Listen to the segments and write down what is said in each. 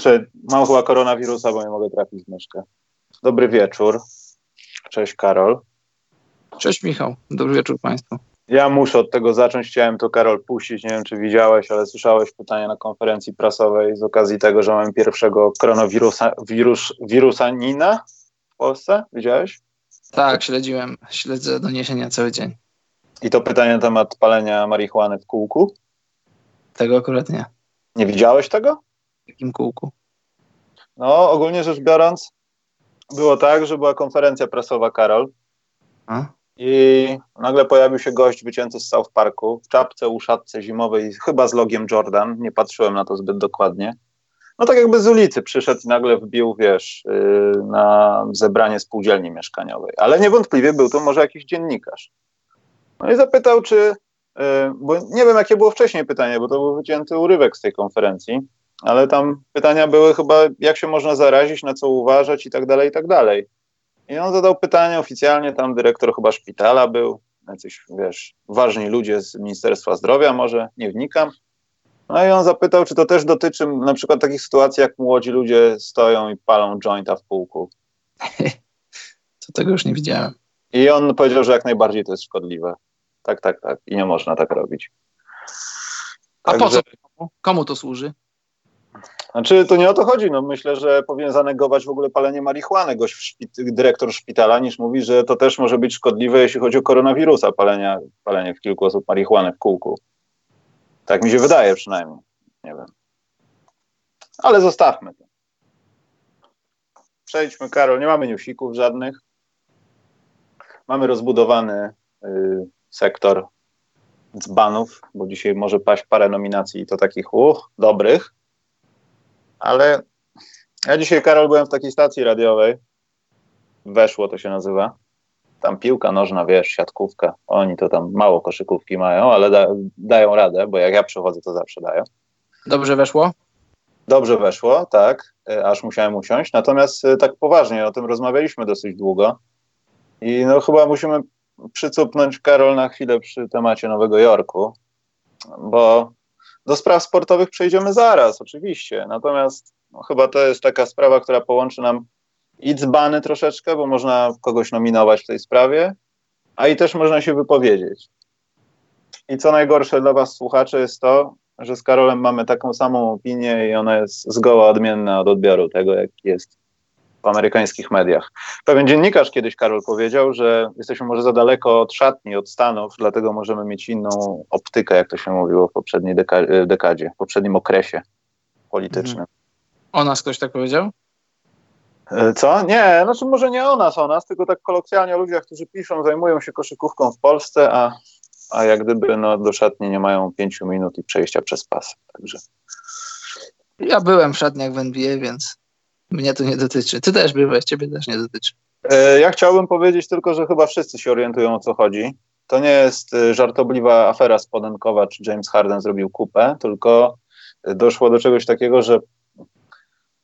Kurczę, mam chyba koronawirusa, bo nie mogę trafić w myszkę. Dobry wieczór. Cześć Karol. Cześć Michał. Dobry wieczór Państwu. Ja muszę od tego zacząć. Chciałem to Karol puścić. Nie wiem, czy widziałeś, ale słyszałeś pytanie na konferencji prasowej z okazji tego, że mamy pierwszego koronawirusa wirus, wirusanina w Polsce. Widziałeś? Tak, śledziłem. Śledzę doniesienia cały dzień. I to pytanie na temat palenia marihuany w kółku? Tego akurat nie. Nie widziałeś tego? W jakim kółku? No, ogólnie rzecz biorąc, było tak, że była konferencja prasowa Karol. A? I nagle pojawił się gość wycięty z South Parku w czapce, uszatce zimowej, chyba z logiem Jordan. Nie patrzyłem na to zbyt dokładnie. No tak jakby z ulicy przyszedł i nagle wbił, wiesz, yy, na zebranie spółdzielni mieszkaniowej. Ale niewątpliwie był to może jakiś dziennikarz. No i zapytał, czy, yy, bo nie wiem jakie było wcześniej pytanie, bo to był wycięty urywek z tej konferencji, ale tam pytania były chyba, jak się można zarazić, na co uważać i tak dalej, i tak dalej. I on zadał pytanie oficjalnie, tam dyrektor chyba szpitala był, jacyś, wiesz, ważni ludzie z Ministerstwa Zdrowia może, nie wnikam. No i on zapytał, czy to też dotyczy na przykład takich sytuacji, jak młodzi ludzie stoją i palą jointa w półku. To tego już nie widziałem. I on powiedział, że jak najbardziej to jest szkodliwe. Tak, tak, tak. I nie można tak robić. A po co? Komu to służy? Znaczy, to nie o to chodzi. No, myślę, że powinien zanegować w ogóle palenie marihuany gość dyrektor szpitala, niż mówi, że to też może być szkodliwe, jeśli chodzi o koronawirusa, palenie, palenie w kilku osób marihuany w kółku. Tak mi się wydaje przynajmniej. Nie wiem. Ale zostawmy to. Przejdźmy, Karol. Nie mamy newsików żadnych. Mamy rozbudowany y, sektor dzbanów, bo dzisiaj może paść parę nominacji i to takich uch, dobrych. Ale ja dzisiaj, Karol, byłem w takiej stacji radiowej. Weszło to się nazywa. Tam piłka nożna, wiesz, siatkówka. Oni to tam mało koszykówki mają, ale da, dają radę, bo jak ja przychodzę, to zawsze dają. Dobrze weszło? Dobrze weszło, tak, aż musiałem usiąść. Natomiast tak poważnie, o tym rozmawialiśmy dosyć długo. I no chyba musimy przycupnąć, Karol, na chwilę przy temacie Nowego Jorku, bo do spraw sportowych przejdziemy zaraz, oczywiście. Natomiast no, chyba to jest taka sprawa, która połączy nam i dzbany troszeczkę, bo można kogoś nominować w tej sprawie, a i też można się wypowiedzieć. I co najgorsze dla Was, słuchacze, jest to, że z Karolem mamy taką samą opinię i ona jest zgoła odmienna od odbioru tego, jak jest w amerykańskich mediach. Pewien dziennikarz kiedyś, Karol, powiedział, że jesteśmy może za daleko od szatni, od Stanów, dlatego możemy mieć inną optykę, jak to się mówiło w poprzedniej deka dekadzie, w poprzednim okresie politycznym. O nas ktoś tak powiedział? Co? Nie, znaczy może nie o nas, o nas, tylko tak kolokwialnie o ludziach, którzy piszą, zajmują się koszykówką w Polsce, a, a jak gdyby no, do szatni nie mają pięciu minut i przejścia przez pas. Także. Ja byłem w szatniach w NBA, więc mnie to nie dotyczy. Ty też byłeś, ciebie też nie dotyczy. Ja chciałbym powiedzieć tylko, że chyba wszyscy się orientują o co chodzi. To nie jest żartobliwa afera spodenkowa, czy James Harden zrobił kupę, tylko doszło do czegoś takiego, że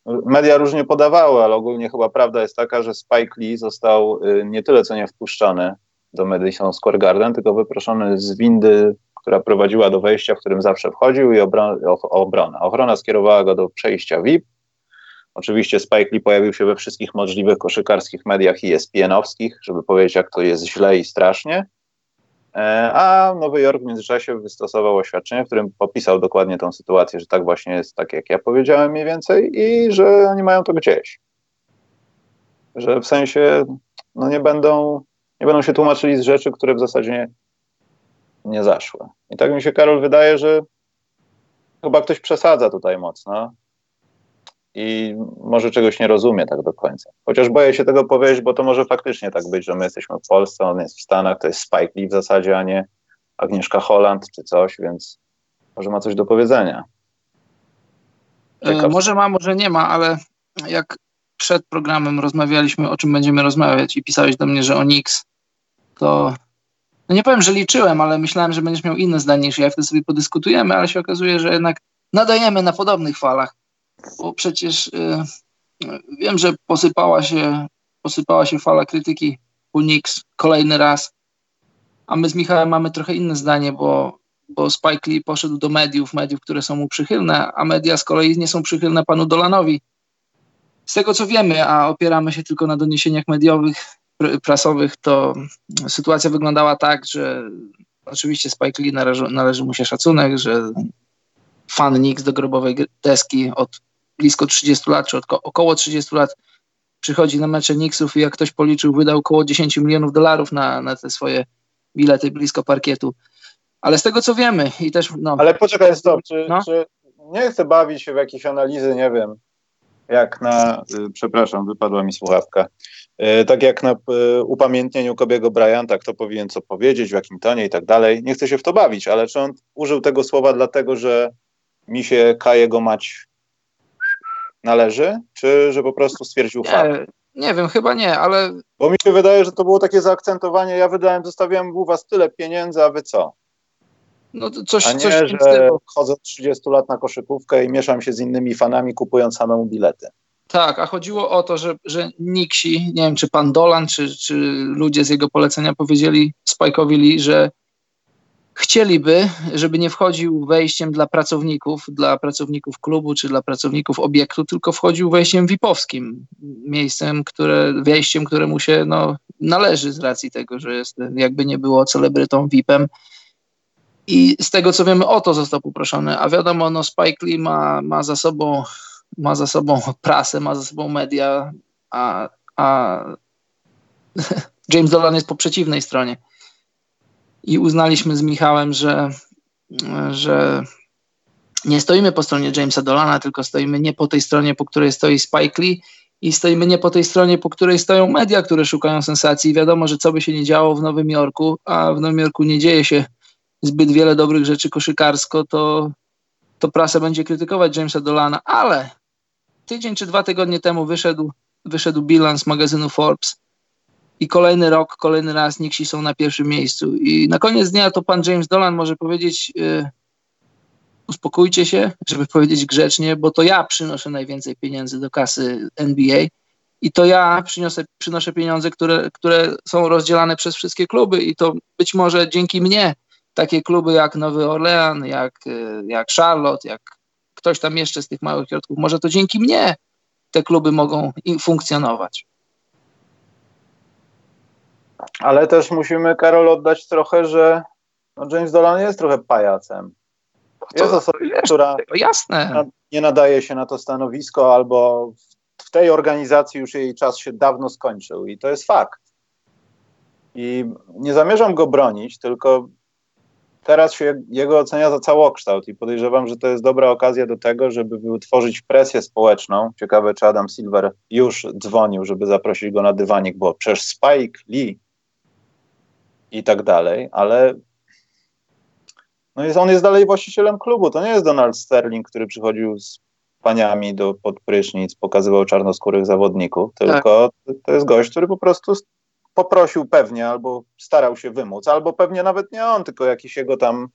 media różnie podawały, ale ogólnie chyba prawda jest taka, że Spike Lee został nie tyle co nie wpuszczony do Madison Square Garden, tylko wyproszony z windy, która prowadziła do wejścia, w którym zawsze wchodził i obron o obronę. Ochrona skierowała go do przejścia VIP, Oczywiście Spike Lee pojawił się we wszystkich możliwych koszykarskich mediach ESPN-owskich, żeby powiedzieć, jak to jest źle i strasznie. A Nowy Jork w międzyczasie wystosował oświadczenie, w którym popisał dokładnie tą sytuację, że tak właśnie jest, tak jak ja powiedziałem mniej więcej i że oni mają to gdzieś. Że w sensie no nie, będą, nie będą się tłumaczyli z rzeczy, które w zasadzie nie, nie zaszły. I tak mi się, Karol, wydaje, że chyba ktoś przesadza tutaj mocno i może czegoś nie rozumie tak do końca. Chociaż boję się tego powiedzieć, bo to może faktycznie tak być, że my jesteśmy w Polsce, on jest w Stanach, to jest Spike Lee w zasadzie, a nie Agnieszka Holland czy coś, więc może ma coś do powiedzenia. E, może ma, może nie ma, ale jak przed programem rozmawialiśmy, o czym będziemy rozmawiać i pisałeś do mnie, że o Nix, to no nie powiem, że liczyłem, ale myślałem, że będziesz miał inne zdanie niż ja, wtedy sobie podyskutujemy, ale się okazuje, że jednak nadajemy na podobnych falach bo przecież y, wiem, że posypała się, posypała się fala krytyki Unix kolejny raz, a my z Michałem mamy trochę inne zdanie, bo bo Spike Lee poszedł do mediów, mediów, które są mu przychylne, a media z kolei nie są przychylne panu Dolanowi. Z tego co wiemy, a opieramy się tylko na doniesieniach mediowych, pr prasowych, to sytuacja wyglądała tak, że oczywiście Spike Lee należy, należy mu się szacunek, że fan Knicks do grobowej deski od blisko 30 lat, czy około 30 lat przychodzi na mecze Knicksów i jak ktoś policzył, wydał około 10 milionów dolarów na, na te swoje bilety blisko parkietu. Ale z tego co wiemy i też. No, Ale poczekaj, stop, czy, no? czy nie chcę bawić się w jakieś analizy, nie wiem, jak na, y, przepraszam, wypadła mi słuchawka, y, tak jak na y, upamiętnieniu Kobiego Bryanta, kto powinien co powiedzieć, w jakim tonie i tak dalej. Nie chcę się w to bawić, ale czy on użył tego słowa dlatego, że mi się K jego mać należy, czy że po prostu stwierdził nie, fakt? Nie wiem, chyba nie, ale... Bo mi się wydaje, że to było takie zaakcentowanie, ja wydałem, zostawiłem u was tyle pieniędzy, a wy co? No to coś, a nie, coś że chodzę 30 lat na koszykówkę i mieszam się z innymi fanami, kupując samemu bilety. Tak, a chodziło o to, że, że Nixi, nie wiem, czy pan Dolan, czy, czy ludzie z jego polecenia powiedzieli Spike'owi Lee, że chcieliby, żeby nie wchodził wejściem dla pracowników, dla pracowników klubu czy dla pracowników obiektu, tylko wchodził wejściem VIP-owskim, miejscem, które, wejściem, któremu się no, należy z racji tego, że jest jakby nie było celebrytą VIP-em. I z tego co wiemy, o to został poproszony, a wiadomo, no Spike Lee ma, ma, za, sobą, ma za sobą prasę, ma za sobą media, a, a James Dolan jest po przeciwnej stronie i uznaliśmy z Michałem, że, że nie stoimy po stronie Jamesa Dolana, tylko stoimy nie po tej stronie, po której stoi Spike Lee i stoimy nie po tej stronie, po której stoją media, które szukają sensacji. Wiadomo, że co by się nie działo w Nowym Jorku, a w Nowym Jorku nie dzieje się zbyt wiele dobrych rzeczy koszykarsko, to, to prasa będzie krytykować Jamesa Dolana, ale tydzień czy dwa tygodnie temu wyszedł, wyszedł bilans magazynu Forbes i kolejny rok, kolejny raz Nixi są na pierwszym miejscu. I na koniec dnia to pan James Dolan może powiedzieć yy, uspokójcie się, żeby powiedzieć grzecznie, bo to ja przynoszę najwięcej pieniędzy do kasy NBA i to ja przyniosę, przynoszę pieniądze, które, które są rozdzielane przez wszystkie kluby i to być może dzięki mnie takie kluby jak Nowy Orlean, jak, y, jak Charlotte, jak ktoś tam jeszcze z tych małych środków, może to dzięki mnie te kluby mogą funkcjonować. Ale też musimy, Karol, oddać trochę, że no James Dolan jest trochę pajacem. Jest osobą, która jasne. nie nadaje się na to stanowisko, albo w tej organizacji już jej czas się dawno skończył i to jest fakt. I nie zamierzam go bronić, tylko teraz się jego ocenia za całokształt i podejrzewam, że to jest dobra okazja do tego, żeby wytworzyć presję społeczną. Ciekawe, czy Adam Silver już dzwonił, żeby zaprosić go na dywanik, bo przecież Spike Lee i tak dalej, ale no jest, on jest dalej właścicielem klubu. To nie jest Donald Sterling, który przychodził z paniami do pod prysznic, pokazywał czarnoskórych zawodników, tylko tak. to jest gość, który po prostu poprosił pewnie, albo starał się wymóc, albo pewnie nawet nie on, tylko jakiś jego tam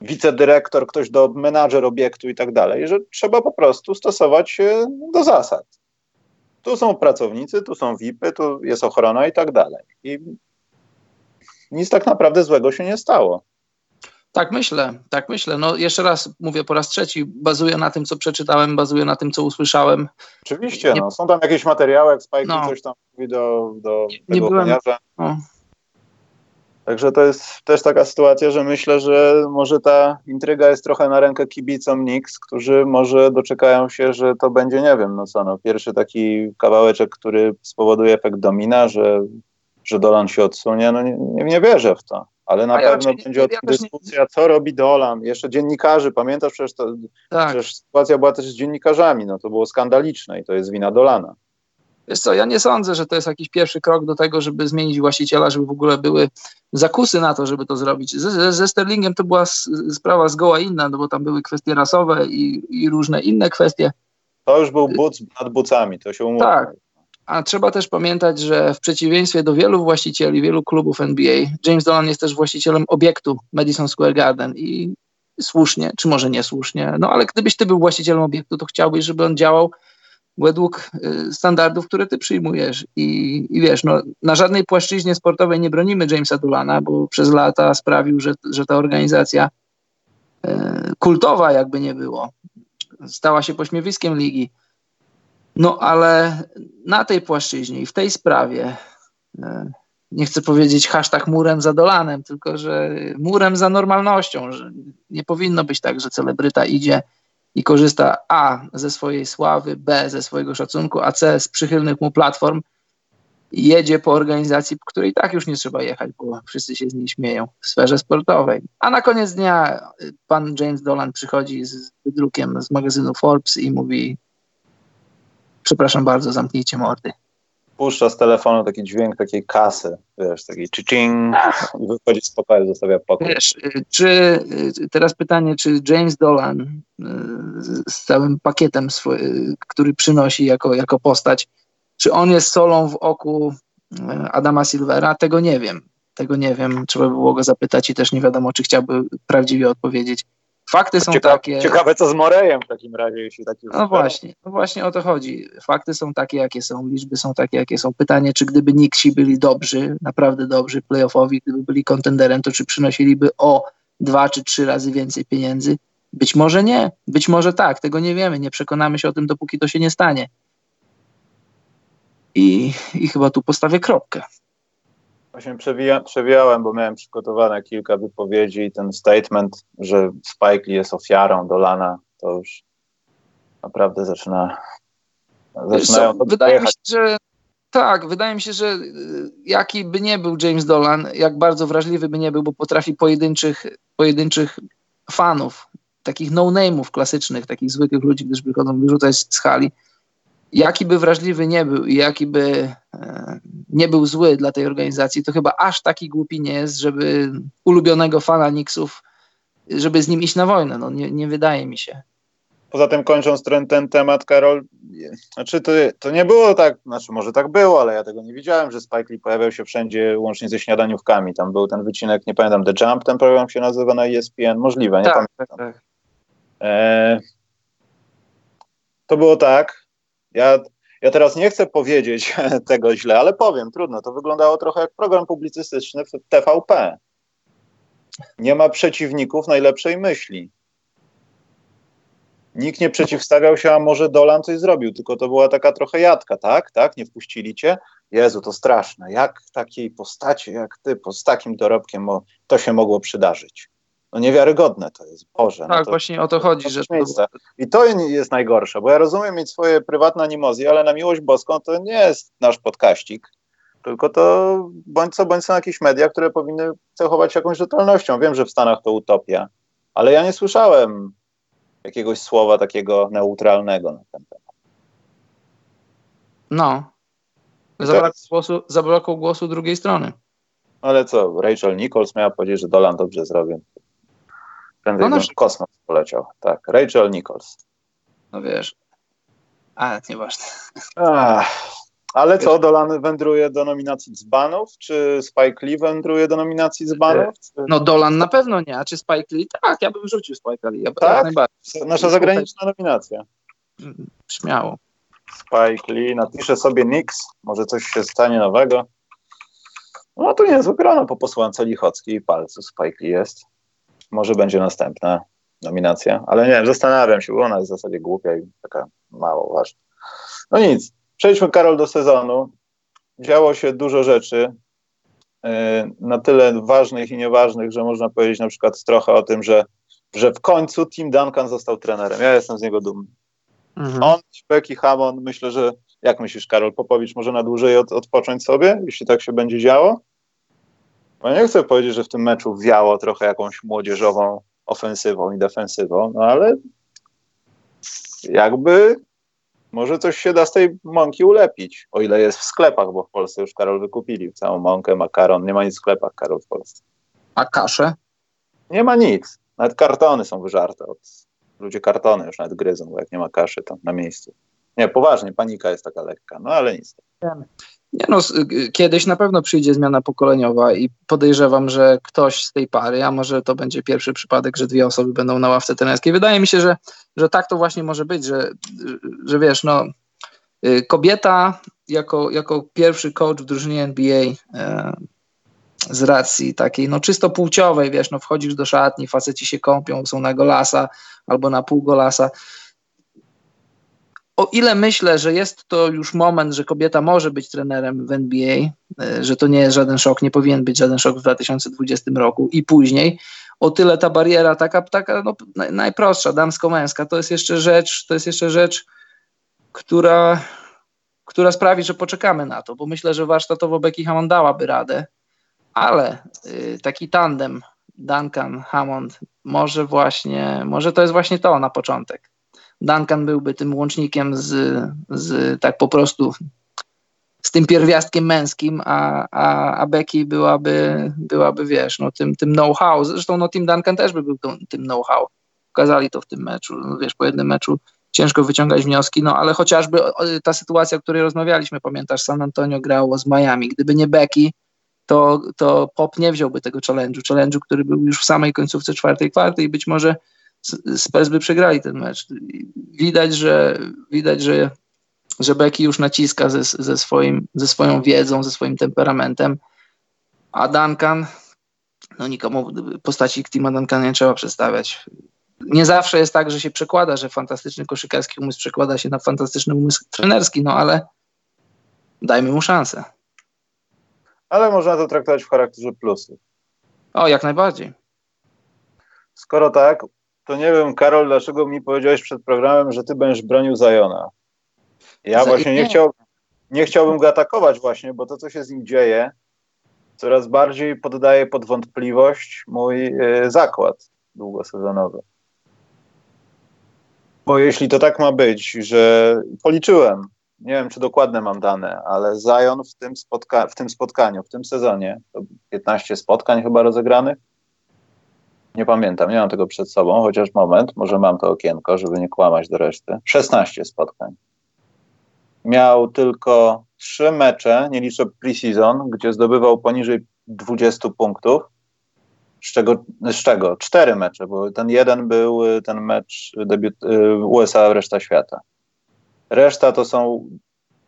wicedyrektor, ktoś do menadżer obiektu i tak dalej, że trzeba po prostu stosować się do zasad. Tu są pracownicy, tu są VIPy, tu jest ochrona i tak dalej. I nic tak naprawdę złego się nie stało. Tak myślę, tak myślę. No jeszcze raz mówię po raz trzeci, bazuję na tym, co przeczytałem, bazuję na tym, co usłyszałem. Oczywiście, nie, no, są tam jakieś materiały, jak Spike no, coś tam mówi do, do nie, tego byłem, no. Także to jest też taka sytuacja, że myślę, że może ta intryga jest trochę na rękę kibicom Knicks, którzy może doczekają się, że to będzie, nie wiem, no co, no, pierwszy taki kawałeczek, który spowoduje efekt domina, że że Dolan się odsunie, no nie, nie, nie wierzę w to. Ale na ja pewno będzie ja dyskusja, co robi Dolan. Jeszcze dziennikarzy, pamiętasz przecież, to, tak. przecież sytuacja była też z dziennikarzami, no to było skandaliczne i to jest wina Dolana. Wiesz co, ja nie sądzę, że to jest jakiś pierwszy krok do tego, żeby zmienić właściciela, żeby w ogóle były zakusy na to, żeby to zrobić. Ze, ze Sterlingiem to była sprawa zgoła inna, no bo tam były kwestie rasowe i, i różne inne kwestie. To już był buc nad bucami, to się umówmy. Tak, a trzeba też pamiętać, że w przeciwieństwie do wielu właścicieli, wielu klubów NBA, James Dolan jest też właścicielem obiektu Madison Square Garden i słusznie, czy może niesłusznie, no ale gdybyś ty był właścicielem obiektu, to chciałbyś, żeby on działał według y, standardów, które ty przyjmujesz. I, I, wiesz, no, na żadnej płaszczyźnie sportowej nie bronimy Jamesa Dolana, bo przez lata sprawił, że, że ta organizacja kultowa, jakby nie było. Stała się pośmiewiskiem ligi. No ale na tej płaszczyźnie i w tej sprawie nie chcę powiedzieć hashtag murem za Dolanem, tylko że murem za normalnością, że nie powinno być tak, że celebryta idzie i korzysta A ze swojej sławy, B ze swojego szacunku, a C z przychylnych mu platform jedzie po organizacji, po której tak już nie trzeba jechać, bo wszyscy się z niej śmieją w sferze sportowej. A na koniec dnia pan James Dolan przychodzi z wydrukiem z magazynu Forbes i mówi przepraszam bardzo, zamknijcie mordy puszcza z telefonu taki dźwięk takiej kasy, wiesz, taki ching i wychodzi z pokoju, zostawia pokój. Wiesz, czy, teraz pytanie, czy James Dolan y, z całym pakietem, swój, który przynosi jako, jako postać, czy on jest solą w oku y, Adama Silvera? Tego nie wiem. Tego nie wiem. Trzeba by było go zapytać i też nie wiadomo, czy chciałby prawdziwie odpowiedzieć. Fakty są ciekawe, takie. Ciekawe, co z Morejem w takim razie, jeśli taki. No właśnie, no właśnie o to chodzi. Fakty są takie, jakie są, liczby są takie, jakie są. Pytanie, czy gdyby Nixi byli dobrzy, naprawdę dobrzy, playoffowi, gdyby byli kontenderem, to czy przynosiliby o dwa czy trzy razy więcej pieniędzy? Być może nie, być może tak, tego nie wiemy, nie przekonamy się o tym, dopóki to się nie stanie. I, i chyba tu postawię kropkę. Właśnie przewija, przewijałem, bo miałem przygotowane kilka wypowiedzi i ten statement, że Spike Lee jest ofiarą Dolana, to już naprawdę zaczyna. Zaczynają to wydaje mi się, że tak, wydaje mi się, że y, jaki by nie był James Dolan, jak bardzo wrażliwy by nie był, bo potrafi pojedynczych, pojedynczych fanów, takich no-name'ów klasycznych, takich zwykłych ludzi, którzy przychodzą wyrzucać z hali, jaki by wrażliwy nie był i jaki by e, nie był zły dla tej organizacji, to chyba aż taki głupi nie jest, żeby ulubionego fana Knicksów, żeby z nim iść na wojnę. No, nie, nie wydaje mi się. Poza tym kończąc ten, ten temat, Karol, znaczy to, to nie było tak, znaczy może tak było, ale ja tego nie widziałem, że Spike Lee pojawiał się wszędzie łącznie ze śniadaniówkami. Tam był ten wycinek, nie pamiętam, The Jump, ten program się nazywa na ESPN, możliwe, nie tak, pamiętam. Tak, tak. E, to było tak, ja, ja teraz nie chcę powiedzieć tego źle, ale powiem, trudno. To wyglądało trochę jak program publicystyczny w TVP. Nie ma przeciwników najlepszej myśli. Nikt nie przeciwstawiał się, a może Dolan coś zrobił, tylko to była taka trochę jadka, tak? Tak? Nie wpuścili cię? Jezu, to straszne. Jak takiej postaci, jak ty, z takim dorobkiem to się mogło przydarzyć? No niewiarygodne to jest, Boże. No tak, no to, właśnie o to chodzi. To że to... I to jest najgorsze, bo ja rozumiem mieć swoje prywatne animozje, ale na miłość boską to nie jest nasz podkaścik, tylko to bądź co, bądź są jakieś media, które powinny cechować jakąś rzetelnością. Wiem, że w Stanach to utopia, ale ja nie słyszałem jakiegoś słowa takiego neutralnego na ten temat. No. Zabrakło głosu, zabrakło głosu drugiej strony. Ale co, Rachel Nichols miała powiedzieć, że Dolan dobrze zrobił. Prędzej no, no, kosmos poleciał. Tak, Rachel Nichols. No wiesz. Ale nieważne. Ach, ale co, Dolan wędruje do nominacji dzbanów? Czy Spike Lee wędruje do nominacji dzbanów? Czy... No Dolan na pewno nie, a czy Spike Lee? Tak, ja bym wrzucił Spike Lee. Ja tak? Nasza zagraniczna nominacja. Śmiało. Spike Lee, napiszę sobie Nix, może coś się stanie nowego. No to niezłe grono po posłance Lichockiej i palcu Spike Lee jest może będzie następna nominacja, ale nie wiem, zastanawiam się, bo ona jest w zasadzie głupia i taka mało ważna. No nic, przejdźmy Karol do sezonu. Działo się dużo rzeczy, yy, na tyle ważnych i nieważnych, że można powiedzieć na przykład trochę o tym, że, że w końcu Tim Duncan został trenerem. Ja jestem z niego dumny. Mhm. On, Becky Hammond, myślę, że jak myślisz, Karol Popowicz może na dłużej od, odpocząć sobie, jeśli tak się będzie działo? No nie chcę powiedzieć, że w tym meczu wiało trochę jakąś młodzieżową ofensywą i defensywą, no ale jakby może coś się da z tej mąki ulepić, o ile jest w sklepach, bo w Polsce już Karol wykupili całą mąkę, makaron, nie ma nic w sklepach Karol w Polsce. A kaszę? Nie ma nic, nawet kartony są wyżarte, od... ludzie kartony już nawet gryzą, bo jak nie ma kaszy, to na miejscu. Nie, poważnie, panika jest taka lekka, no ale nic. Nie no, kiedyś na pewno przyjdzie zmiana pokoleniowa i podejrzewam, że ktoś z tej pary, a może to będzie pierwszy przypadek, że dwie osoby będą na ławce trenerskiej. Wydaje mi się, że, że tak to właśnie może być, że, że wiesz, no y, kobieta jako, jako pierwszy coach w drużynie NBA e, z racji takiej, no czysto płciowej, wiesz, no wchodzisz do szatni, faceci się kąpią, są na golasa albo na pół golasa. O ile myślę, że jest to już moment, że kobieta może być trenerem w NBA, e, że to nie jest żaden szok, nie powinien być żaden szok w 2020 roku i później, o tyle ta bariera taka, taka no, najprostsza, damsko-męska, to jest jeszcze rzecz, to jest jeszcze rzecz, która, która sprawi, że poczekamy na to, bo myślę, że warsztatowo Becky Hammond dałaby radę, ale y, taki tandem Duncan, Hammond, może właśnie, może to jest właśnie to na początek. Duncan byłby tym łącznikiem z, z tak po prostu z tym pierwiastkiem męskim, a, a, a Becky byłaby, byłaby, wiesz, no, tym, tym know-how. Zresztą no, Tim Duncan też by był tym know-how. Pokazali to w tym meczu. No, wiesz, po jednym meczu ciężko wyciągać wnioski, no ale chociażby ta sytuacja, o której rozmawialiśmy, pamiętasz, San Antonio grało z Miami. Gdyby nie Becky, to, to Pop nie wziąłby tego challenge'u, challenge'u, który był już w samej końcówce czwartej kwarty i być może Spurs by przegrali ten mecz. Widać, że widać, że, że już naciska ze, ze, swoim, ze swoją wiedzą, ze swoim temperamentem, a Duncan, no nikomu postaci Tima Duncana nie trzeba przedstawiać. Nie zawsze jest tak, że się przekłada, że fantastyczny koszykarski umysł przekłada się na fantastyczny umysł trenerski, no ale dajmy mu szansę. Ale można to traktować w charakterze plusów. O, jak najbardziej. Skoro tak, to nie wiem, Karol, dlaczego mi powiedziałeś przed programem, że ty będziesz bronił Zajona. Ja właśnie nie, chciał, nie chciałbym go atakować właśnie, bo to, co się z nim dzieje, coraz bardziej poddaje pod wątpliwość mój y, zakład długosezonowy. Bo jeśli to tak ma być, że policzyłem, nie wiem, czy dokładne mam dane, ale Zion w tym, spotka w tym spotkaniu, w tym sezonie, 15 spotkań chyba rozegranych, nie pamiętam, nie mam tego przed sobą, chociaż moment, może mam to okienko, żeby nie kłamać do reszty. 16 spotkań. Miał tylko 3 mecze, nie liczę preseason, gdzie zdobywał poniżej 20 punktów, z czego, z czego 4 mecze, bo ten jeden był ten mecz debiut y, USA, reszta świata. Reszta to są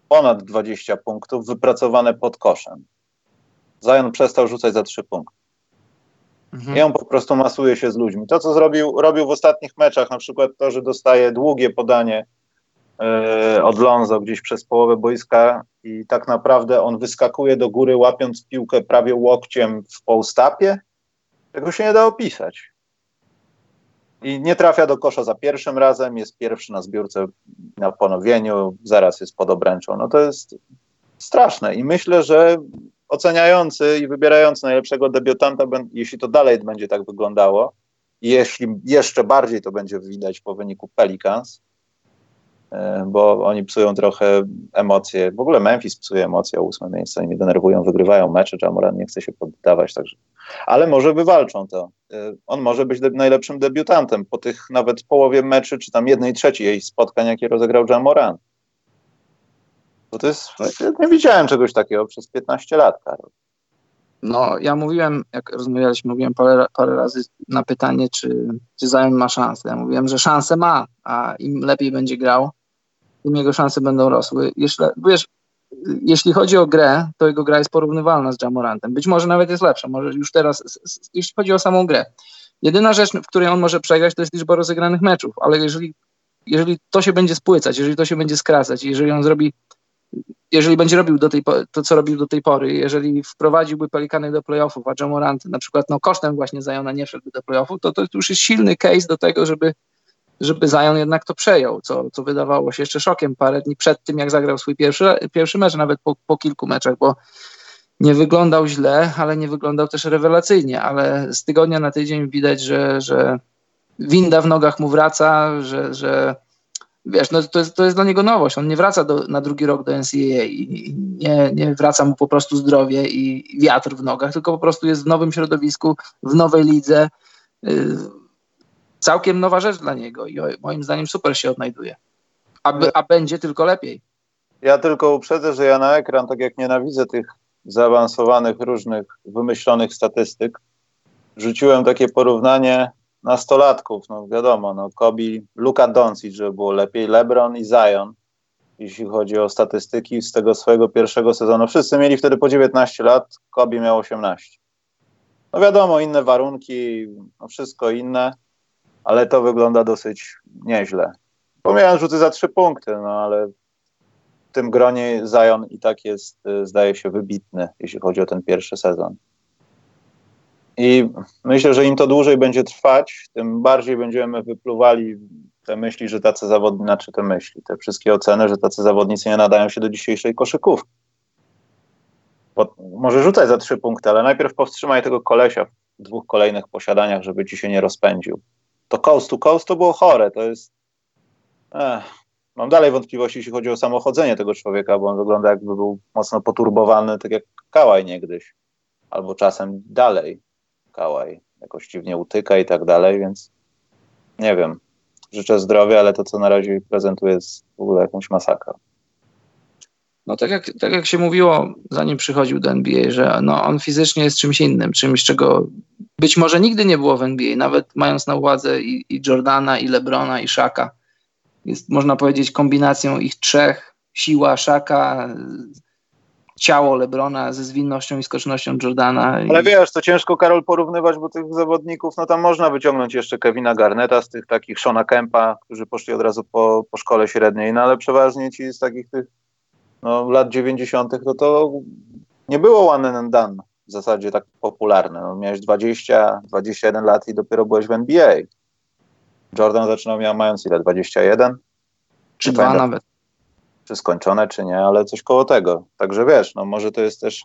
ponad 20 punktów wypracowane pod koszem. Zion przestał rzucać za 3 punkty. Mhm. I on po prostu masuje się z ludźmi. To, co zrobił, robił w ostatnich meczach, na przykład to, że dostaje długie podanie yy, od Lonzo gdzieś przez połowę boiska i tak naprawdę on wyskakuje do góry, łapiąc piłkę prawie łokciem w półstapie, tego się nie da opisać. I nie trafia do kosza za pierwszym razem, jest pierwszy na zbiórce na ponowieniu, zaraz jest pod obręczą. No to jest straszne i myślę, że oceniający i wybierający najlepszego debiutanta, jeśli to dalej będzie tak wyglądało, jeśli jeszcze bardziej to będzie widać po wyniku Pelicans, e, bo oni psują trochę emocje. W ogóle Memphis psuje emocje o ósme miejsce, oni mnie denerwują, wygrywają mecze, Jamoran nie chce się poddawać, także. Ale może wywalczą to. E, on może być najlepszym debiutantem po tych nawet połowie meczy, czy tam jednej trzeciej spotkań, jakie rozegrał Jamoran. Bo to jest, nie widziałem czegoś takiego przez 15 lat, Karol. No, ja mówiłem, jak rozmawialiśmy, mówiłem parę, parę razy na pytanie, czy, czy Zion ma szansę. Ja mówiłem, że szansę ma, a im lepiej będzie grał, tym jego szanse będą rosły. Jeśli, wiesz, jeśli chodzi o grę, to jego gra jest porównywalna z Jamorantem. Być może nawet jest lepsza, może już teraz, jeśli chodzi o samą grę. Jedyna rzecz, w której on może przegrać, to jest liczba rozegranych meczów, ale jeżeli, jeżeli to się będzie spłycać, jeżeli to się będzie skracać, jeżeli on zrobi jeżeli będzie robił do tej, to, co robił do tej pory, jeżeli wprowadziłby Pelikany do playoffów, a Jamorant na przykład no, kosztem właśnie Zajona nie wszedłby do playoffów, to to już jest silny case do tego, żeby, żeby Zion jednak to przejął, co, co wydawało się jeszcze szokiem parę dni przed tym, jak zagrał swój pierwszy, pierwszy mecz, nawet po, po kilku meczach, bo nie wyglądał źle, ale nie wyglądał też rewelacyjnie, ale z tygodnia na tydzień widać, że, że winda w nogach mu wraca, że, że wiesz, no to, jest, to jest dla niego nowość. On nie wraca do, na drugi rok do NCAA i nie, nie wraca mu po prostu zdrowie i wiatr w nogach, tylko po prostu jest w nowym środowisku, w nowej lidze. Yy, całkiem nowa rzecz dla niego i moim zdaniem super się odnajduje. A, a będzie tylko lepiej. Ja tylko uprzedzę, że ja na ekran, tak jak nienawidzę tych zaawansowanych, różnych, wymyślonych statystyk, rzuciłem takie porównanie nastolatków, no wiadomo, no Kobe, Luka Doncic, żeby było lepiej, LeBron i Zion, jeśli chodzi o statystyki z tego swojego pierwszego sezonu. Wszyscy mieli wtedy po 19 lat, Kobe miał 18. No wiadomo, inne warunki, no wszystko inne, ale to wygląda dosyć nieźle. Pomijając rzuty za trzy punkty, no ale w tym gronie Zion i tak jest, y, zdaje się, wybitny, jeśli chodzi o ten pierwszy sezon. I myślę, że im to dłużej będzie trwać, tym bardziej będziemy wypluwali te myśli, że tacy zawodnicy, znaczy te myśli, te wszystkie oceny, że tacy zawodnicy nie nadają się do dzisiejszej koszykówki. Bo może rzucać za trzy punkty, ale najpierw powstrzymaj tego kolesia w dwóch kolejnych posiadaniach, żeby ci się nie rozpędził. To coast to coast to było chore, to jest... Ech, mam dalej wątpliwości, jeśli chodzi o samochodzenie tego człowieka, bo on wygląda jakby był mocno poturbowany, tak jak Kałaj niegdyś. Albo czasem dalej Kałaj jakoś dziwnie utyka i tak dalej, więc nie wiem. Życzę zdrowia, ale to, co na razie prezentuje, jest w ogóle jakąś masakrą. No tak jak, tak jak się mówiło, zanim przychodził do NBA, że no, on fizycznie jest czymś innym, czymś, czego być może nigdy nie było w NBA, nawet mając na uwadze i, i Jordana, i Lebrona, i Shaka. Jest, można powiedzieć, kombinacją ich trzech, siła Shaka, ciało Lebrona ze zwinnością i skocznością Jordana. Ale wiesz, to ciężko, Karol, porównywać, bo tych zawodników, no tam można wyciągnąć jeszcze Kevina Garneta z tych takich Shona Kempa, którzy poszli od razu po, po szkole średniej, no ale przeważnie ci z takich tych no, lat 90. no to nie było one and done w zasadzie tak popularne. No, miałeś 20, 21 lat i dopiero byłeś w NBA. Jordan zaczynał miał mając ile? 21? Czy dwa nawet. Czy skończone, czy nie, ale coś koło tego. Także wiesz, no może to jest też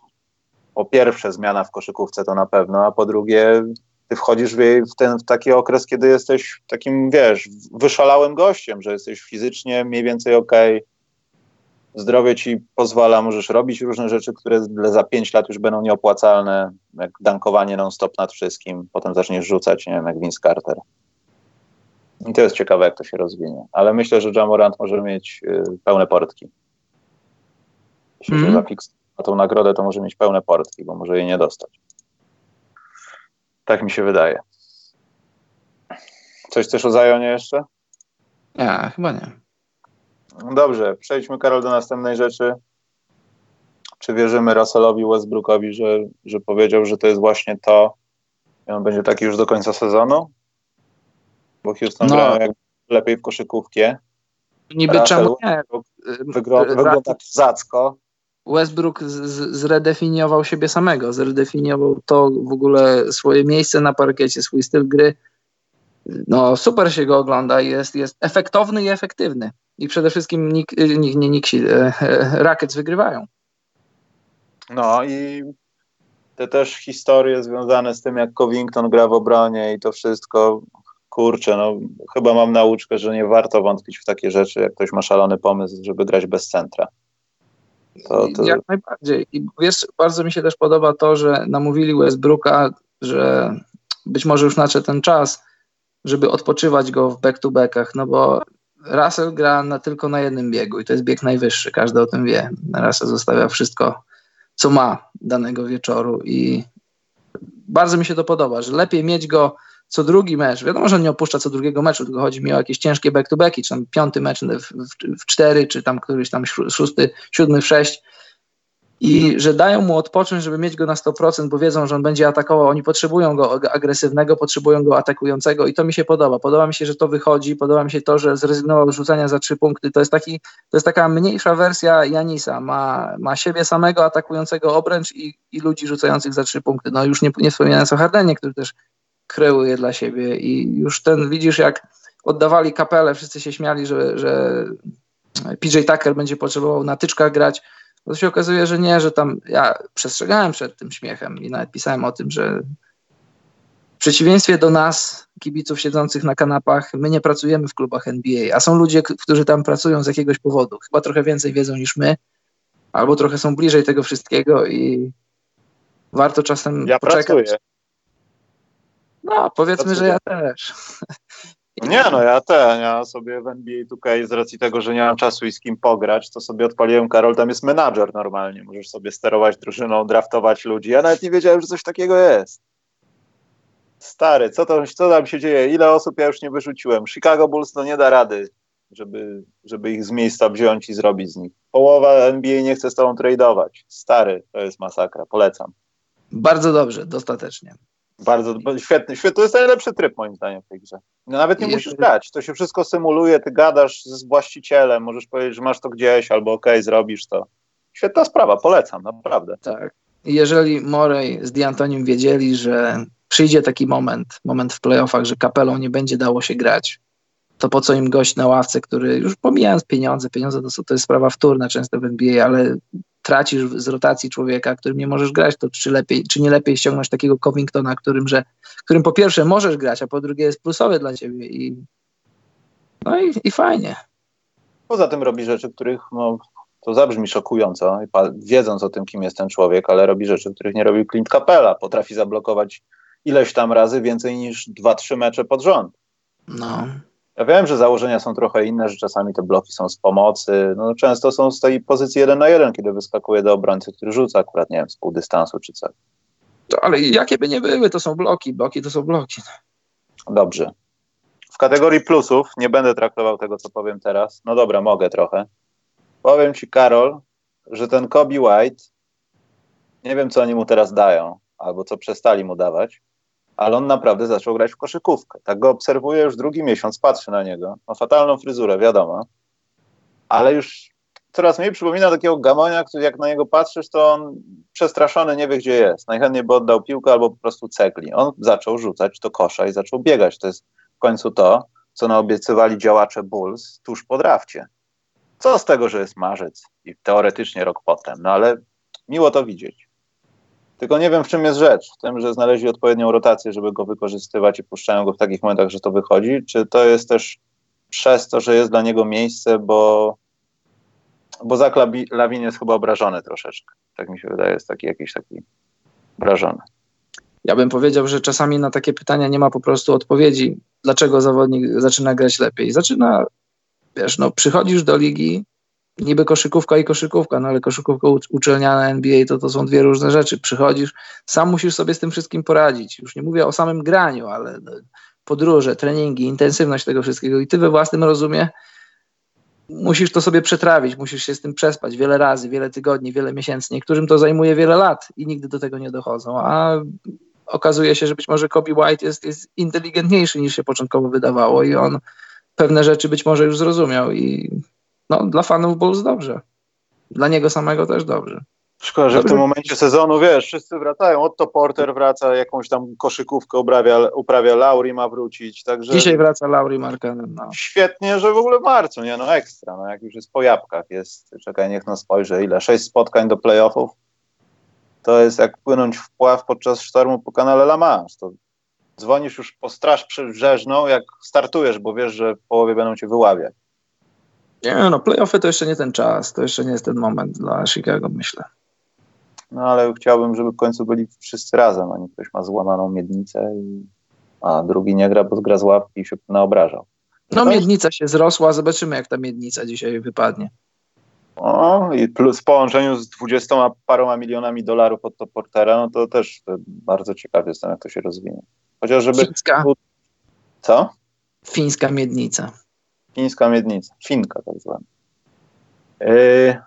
po pierwsze zmiana w koszykówce to na pewno, a po drugie ty wchodzisz w, w, ten, w taki okres, kiedy jesteś takim, wiesz, wyszalałym gościem, że jesteś fizycznie mniej więcej okej, okay, zdrowie ci pozwala, możesz robić różne rzeczy, które za pięć lat już będą nieopłacalne, jak dankowanie non-stop nad wszystkim, potem zaczniesz rzucać, nie wiem, jak Vince Carter. I to jest ciekawe, jak to się rozwinie. Ale myślę, że Jamorant może mieć y, pełne portki. Jeśli mm. się mhm. zafiksuje na tą nagrodę, to może mieć pełne portki, bo może jej nie dostać. Tak mi się wydaje. Coś chcesz o Zajonie jeszcze? Nie, chyba nie. Dobrze, przejdźmy Karol do następnej rzeczy. Czy wierzymy Russellowi Westbrookowi, że, że powiedział, że to jest właśnie to i on będzie taki już do końca sezonu? Bo Houston no. gra jakby lepiej w koszykówkę. Niby Russell czemu nie? Wygląda, wygląda zacko. Westbrook zredefiniował siebie samego, zredefiniował to w ogóle swoje miejsce na parkiecie, swój styl gry. No super się go ogląda, jest, jest efektowny i efektywny i przede wszystkim nik, nie, nie Nixi, e, e, Rackets wygrywają. No i te też historie związane z tym, jak Covington gra w obronie i to wszystko, kurczę, no chyba mam nauczkę, że nie warto wątpić w takie rzeczy, jak ktoś ma szalony pomysł, żeby grać bez centra. To, to... Jak najbardziej. I wiesz, bardzo mi się też podoba to, że namówili Westbrooka, że być może już nadszedł ten czas, żeby odpoczywać go w back-to-backach, no bo Russell gra na, tylko na jednym biegu i to jest bieg najwyższy, każdy o tym wie. Russell zostawia wszystko, co ma danego wieczoru i bardzo mi się to podoba, że lepiej mieć go co drugi mecz. Wiadomo, że on nie opuszcza co drugiego meczu, tylko chodzi mi o jakieś ciężkie back-to-backi, czy tam piąty mecz w, w, w cztery, czy tam któryś tam szósty, siódmy w sześć i że dają mu odpocząć, żeby mieć go na 100%, bo wiedzą, że on będzie atakował. Oni potrzebują go agresywnego, potrzebują go atakującego i to mi się podoba. Podoba mi się, że to wychodzi, podoba mi się to, że zrezygnował z rzucania za trzy punkty. To jest, taki, to jest taka mniejsza wersja Janisa. Ma, ma siebie samego atakującego obręcz i, i ludzi rzucających za trzy punkty. No już nie, nie wspominając o Hardenie, który też kreuje dla siebie i już ten, widzisz jak oddawali kapelę, wszyscy się śmiali, że, że PJ Tucker będzie potrzebował na tyczkach grać, to się okazuje, że nie, że tam ja przestrzegałem przed tym śmiechem i nawet pisałem o tym, że w przeciwieństwie do nas, kibiców siedzących na kanapach, my nie pracujemy w klubach NBA, a są ludzie, którzy tam pracują z jakiegoś powodu. Chyba trochę więcej wiedzą niż my, albo trochę są bliżej tego wszystkiego i warto czasem ja poczekać. Pracuję. No, powiedzmy, że ja też. Nie, no ja ten, ja sobie w NBA tutaj z racji tego, że nie mam czasu i z kim pograć, to sobie odpaliłem, Karol, tam jest menadżer normalnie, możesz sobie sterować drużyną, draftować ludzi. Ja nawet nie wiedziałem, że coś takiego jest. Stary, co, to, co tam się dzieje? Ile osób ja już nie wyrzuciłem? Chicago Bulls no nie da rady, żeby, żeby ich z miejsca wziąć i zrobić z nich. Połowa NBA nie chce z tobą tradeować. Stary, to jest masakra, polecam. Bardzo dobrze, dostatecznie. Bardzo świetny, świetny, to jest najlepszy tryb moim zdaniem w tej grze. No nawet nie musisz grać, to się wszystko symuluje, ty gadasz z właścicielem, możesz powiedzieć, że masz to gdzieś, albo okej, okay, zrobisz to. Świetna sprawa, polecam, naprawdę. Tak. Jeżeli Morey z D'Antonim wiedzieli, że przyjdzie taki moment, moment w playoffach, że kapelą nie będzie dało się grać, to po co im gość na ławce, który już pomijając pieniądze, pieniądze to, to jest sprawa wtórna często w NBA, ale tracisz z rotacji człowieka, którym nie możesz grać, to czy, lepiej, czy nie lepiej ściągnąć takiego Covingtona, którym, że, którym po pierwsze możesz grać, a po drugie jest plusowy dla ciebie i no i, i fajnie. Poza tym robi rzeczy, których no, to zabrzmi szokująco, wiedząc o tym, kim jest ten człowiek, ale robi rzeczy, których nie robił Clint Capella. Potrafi zablokować ileś tam razy więcej niż dwa, trzy mecze pod rząd. No. Ja wiem, że założenia są trochę inne, że czasami te bloki są z pomocy. No, często są z tej pozycji jeden na jeden, kiedy wyskakuje do obrońcy, który rzuca akurat, nie wiem, z pół dystansu czy coś. To, ale jakie by nie były, to są bloki. Bloki to są bloki. Dobrze. W kategorii plusów nie będę traktował tego, co powiem teraz. No dobra, mogę trochę. Powiem ci, Karol, że ten Kobe White, nie wiem, co oni mu teraz dają, albo co przestali mu dawać, ale on naprawdę zaczął grać w koszykówkę. Tak go obserwuję już drugi miesiąc, patrzę na niego. Ma fatalną fryzurę, wiadomo, ale już coraz mniej przypomina takiego gamonia, który jak na niego patrzysz, to on przestraszony nie wie, gdzie jest. Najchętniej by oddał piłkę albo po prostu cegli. On zaczął rzucać do kosza i zaczął biegać. To jest w końcu to, co naobiecywali działacze Bulls tuż po drafcie. Co z tego, że jest marzec i teoretycznie rok potem, no ale miło to widzieć. Tylko nie wiem, w czym jest rzecz. W tym, że znaleźli odpowiednią rotację, żeby go wykorzystywać i puszczają go w takich momentach, że to wychodzi. Czy to jest też przez to, że jest dla niego miejsce, bo, bo Zak Lawin jest chyba obrażony troszeczkę. Tak mi się wydaje, jest taki jakiś taki obrażony. Ja bym powiedział, że czasami na takie pytania nie ma po prostu odpowiedzi, dlaczego zawodnik zaczyna grać lepiej. Zaczyna, wiesz, no przychodzisz do ligi, niby koszykówka i koszykówka, no ale koszykówka uczelniana NBA to, to są dwie różne rzeczy. Przychodzisz, sam musisz sobie z tym wszystkim poradzić. Już nie mówię o samym graniu, ale no, podróże, treningi, intensywność tego wszystkiego i ty we własnym rozumie musisz to sobie przetrawić, musisz się z tym przespać wiele razy, wiele tygodni, wiele miesięcy. Niektórym to zajmuje wiele lat i nigdy do tego nie dochodzą, a okazuje się, że być może Kobe White jest, jest inteligentniejszy niż się początkowo wydawało i on pewne rzeczy być może już zrozumiał i no, dla fanów Bulls dobrze. Dla niego samego też dobrze. Szkoda, że w tym momencie sezonu, wiesz, wszyscy wracają. Otto Porter wraca, jakąś tam koszykówkę uprawia, uprawia Lauri ma wrócić, także... Dzisiaj wraca Lauri Markanen. No. Świetnie, że w ogóle w marcu, nie? No ekstra, no jak już jest po jabłkach, jest, czekaj, niech no spojrzę, ile? Sześć spotkań do playoffów? To jest jak płynąć w pław podczas sztormu po kanale La Manche. To dzwonisz już po straż przybrzeżną, jak startujesz, bo wiesz, że w połowie będą cię wyławiać. Nie, no playoffy to jeszcze nie ten czas, to jeszcze nie jest ten moment dla Chicago, myślę. No ale chciałbym, żeby w końcu byli wszyscy razem, a nie ktoś ma złamaną miednicę, i, a drugi nie gra, bo zgra z łapki i się naobrażał. No, no miednica się zrosła, zobaczymy jak ta miednica dzisiaj wypadnie. O, i plus w połączeniu z dwudziestoma paroma milionami dolarów od to Portera, no to też bardzo ciekawy jestem, jak to się rozwinie. Chociaż żeby... Fińska. Co? Fińska miednica chińska miednica, finka tak zwana. Yy,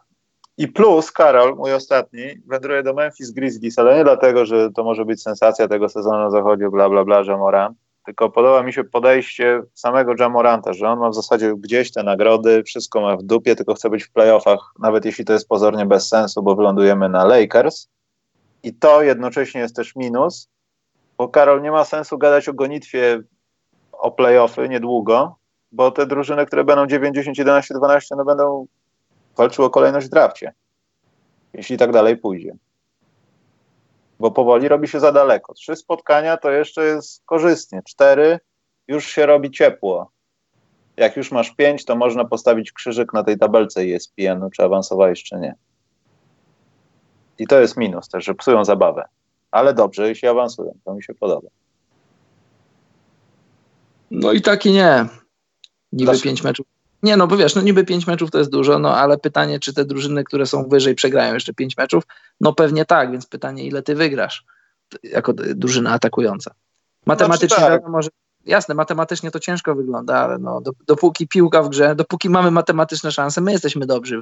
I plus, Karol, mój ostatni, wędruje do Memphis Grizzlies, ale nie dlatego, że to może być sensacja tego sezonu na zachodzie, bla, bla, bla, Jamorant, tylko podoba mi się podejście samego Jamoranta, że on ma w zasadzie gdzieś te nagrody, wszystko ma w dupie, tylko chce być w playoffach, nawet jeśli to jest pozornie bez sensu, bo wylądujemy na Lakers. I to jednocześnie jest też minus, bo Karol, nie ma sensu gadać o gonitwie o playoffy niedługo, bo te drużyny, które będą 9, 10, 11, 12, no będą walczyły o kolejność w drafcie. Jeśli tak dalej pójdzie. Bo powoli robi się za daleko. Trzy spotkania to jeszcze jest korzystnie. Cztery już się robi ciepło. Jak już masz pięć, to można postawić krzyżyk na tej tabelce ESPN, czy awansowałeś, czy nie. I to jest minus też, że psują zabawę. Ale dobrze, jeśli awansują, to mi się podoba. No i tak i nie. Niby pięć meczów. Nie, no bo wiesz, no niby pięć meczów to jest dużo, no ale pytanie, czy te drużyny, które są wyżej, przegrają jeszcze pięć meczów? No pewnie tak, więc pytanie, ile ty wygrasz jako drużyna atakująca. Matematycznie znaczy tak. wiadomo, że jasne, matematycznie to ciężko wygląda, ale no, dopóki piłka w grze, dopóki mamy matematyczne szanse, my jesteśmy dobrzy.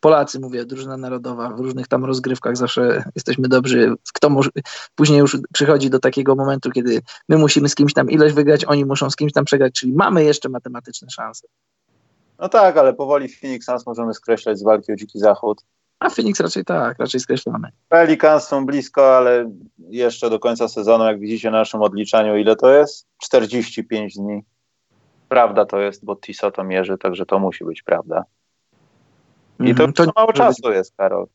Polacy, mówię, drużyna narodowa, w różnych tam rozgrywkach zawsze jesteśmy dobrzy. Kto może, później już przychodzi do takiego momentu, kiedy my musimy z kimś tam ileś wygrać, oni muszą z kimś tam przegrać, czyli mamy jeszcze matematyczne szanse. No tak, ale powoli Phoenix Suns możemy skreślać z walki o Dziki Zachód. A Phoenix raczej tak, raczej skreślamy. Pelicans są blisko, ale jeszcze do końca sezonu, jak widzicie na naszym odliczaniu, ile to jest? 45 dni. Prawda to jest, bo TISO to mierzy, także to musi być prawda. I to, mm, to mało czasu jest, Karol.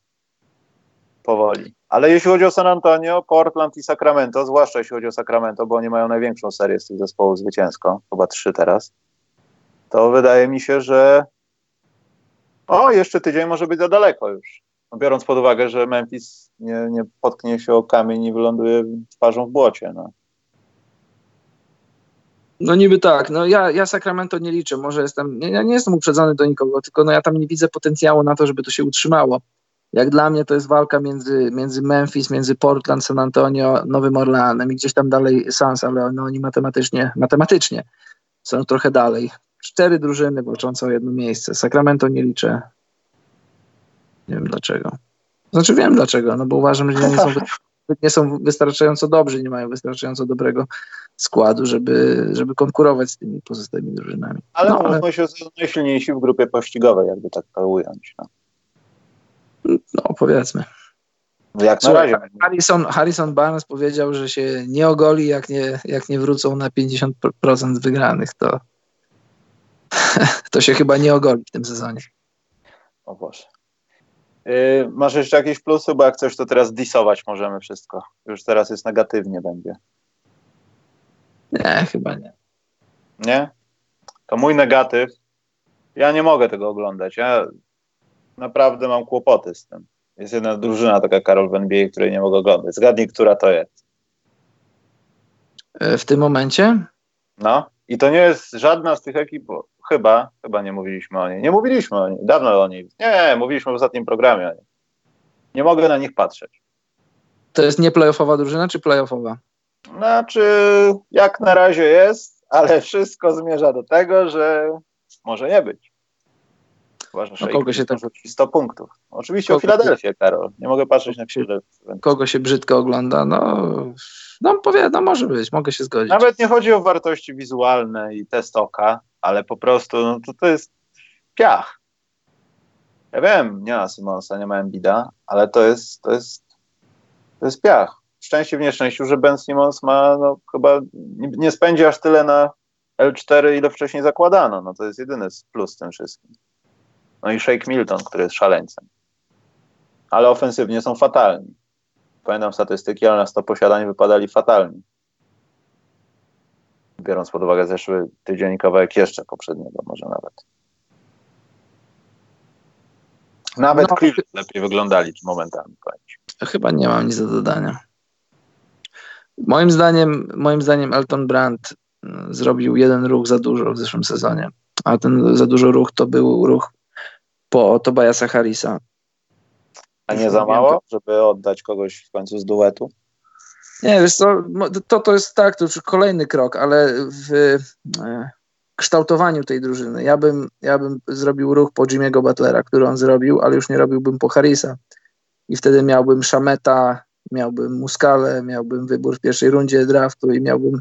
Powoli. Ale jeśli chodzi o San Antonio, Portland i Sacramento, zwłaszcza jeśli chodzi o Sacramento, bo oni mają największą serię z tych zespołów zwycięską, chyba trzy teraz, to wydaje mi się, że o, jeszcze tydzień może być za daleko już. No, biorąc pod uwagę, że Memphis nie, nie potknie się o kamień i wyląduje twarzą w błocie. No. No niby tak, no ja, ja Sacramento nie liczę, może jestem, ja nie jestem uprzedzony do nikogo, tylko no ja tam nie widzę potencjału na to, żeby to się utrzymało. Jak dla mnie to jest walka między, między Memphis, między Portland, San Antonio, Nowym Orleanem i gdzieś tam dalej Sans, ale no oni matematycznie, matematycznie są trochę dalej cztery drużyny walczące o jedno miejsce. Sacramento nie liczę. Nie wiem dlaczego. Znaczy wiem dlaczego, no bo uważam, że nie są, nie są wystarczająco dobrzy, nie mają wystarczająco dobrego składu, żeby, żeby konkurować z tymi pozostałymi drużynami. Ale no, ale... się najsilniejsi w grupie pościgowej, jakby tak to ująć. No, no powiedzmy. Jak na razie. Harrison, Harrison Barnes powiedział, że się nie ogoli, jak nie, jak nie wrócą na 50% wygranych. To, to się chyba nie ogoli w tym sezonie. O Boże. Yy, masz jeszcze jakieś plusy, bo jak coś, to teraz disować możemy wszystko. Już teraz jest negatywnie będzie. Nie, chyba nie. Nie? To mój negatyw. Ja nie mogę tego oglądać. Ja naprawdę mam kłopoty z tym. Jest jedna drużyna taka Karol w NBA, której nie mogę oglądać. Zgadnij, która to jest. E, w tym momencie? No. I to nie jest żadna z tych ekip, chyba, chyba nie mówiliśmy o niej. Nie mówiliśmy o niej, dawno o niej. Nie, mówiliśmy w ostatnim programie o niej. Nie mogę na nich patrzeć. To jest nie playoffowa drużyna, czy playoffowa? Znaczy, jak na razie jest, ale wszystko zmierza do tego, że może nie być. Uważam, że kogo się tak... 100 punktów. Oczywiście kogo... o Filadelfię, Karol. Nie mogę patrzeć na Filadelfię. Kogo się brzydko ogląda? No, no powiedzmy, no może być, mogę się zgodzić. Nawet nie chodzi o wartości wizualne i test oka, ale po prostu no, to, to jest piach. Ja wiem, nie ma Simonsa, nie ma Embida, ale to jest, to jest, to jest piach. Szczęście w nieszczęściu, że Ben Simmons ma, no chyba nie, spędzi aż tyle na L4, ile wcześniej zakładano. No to jest jedyny plus tym wszystkim. No i Shake Milton, który jest szaleńcem. Ale ofensywnie są fatalni. Pamiętam statystyki, ale na 100 posiadań wypadali fatalni biorąc pod uwagę zeszły tydzień kawałek jeszcze poprzedniego może nawet. Nawet no, Cleveland lepiej wyglądali momentami. Chyba nie mam nic do dodania. Moim zdaniem, moim zdaniem Elton Brand mm, zrobił jeden ruch za dużo w zeszłym sezonie. A ten za dużo ruch to był ruch po Tobiasa Harrisa. A nie za mało, żeby oddać kogoś w końcu z duetu? Nie, wiesz co, to, to jest tak, to już kolejny krok, ale w e, kształtowaniu tej drużyny ja bym, ja bym zrobił ruch po Jimmy'ego Butlera, który on zrobił, ale już nie robiłbym po Harrisa. I wtedy miałbym Szameta, miałbym Muskale, miałbym wybór w pierwszej rundzie draftu i miałbym,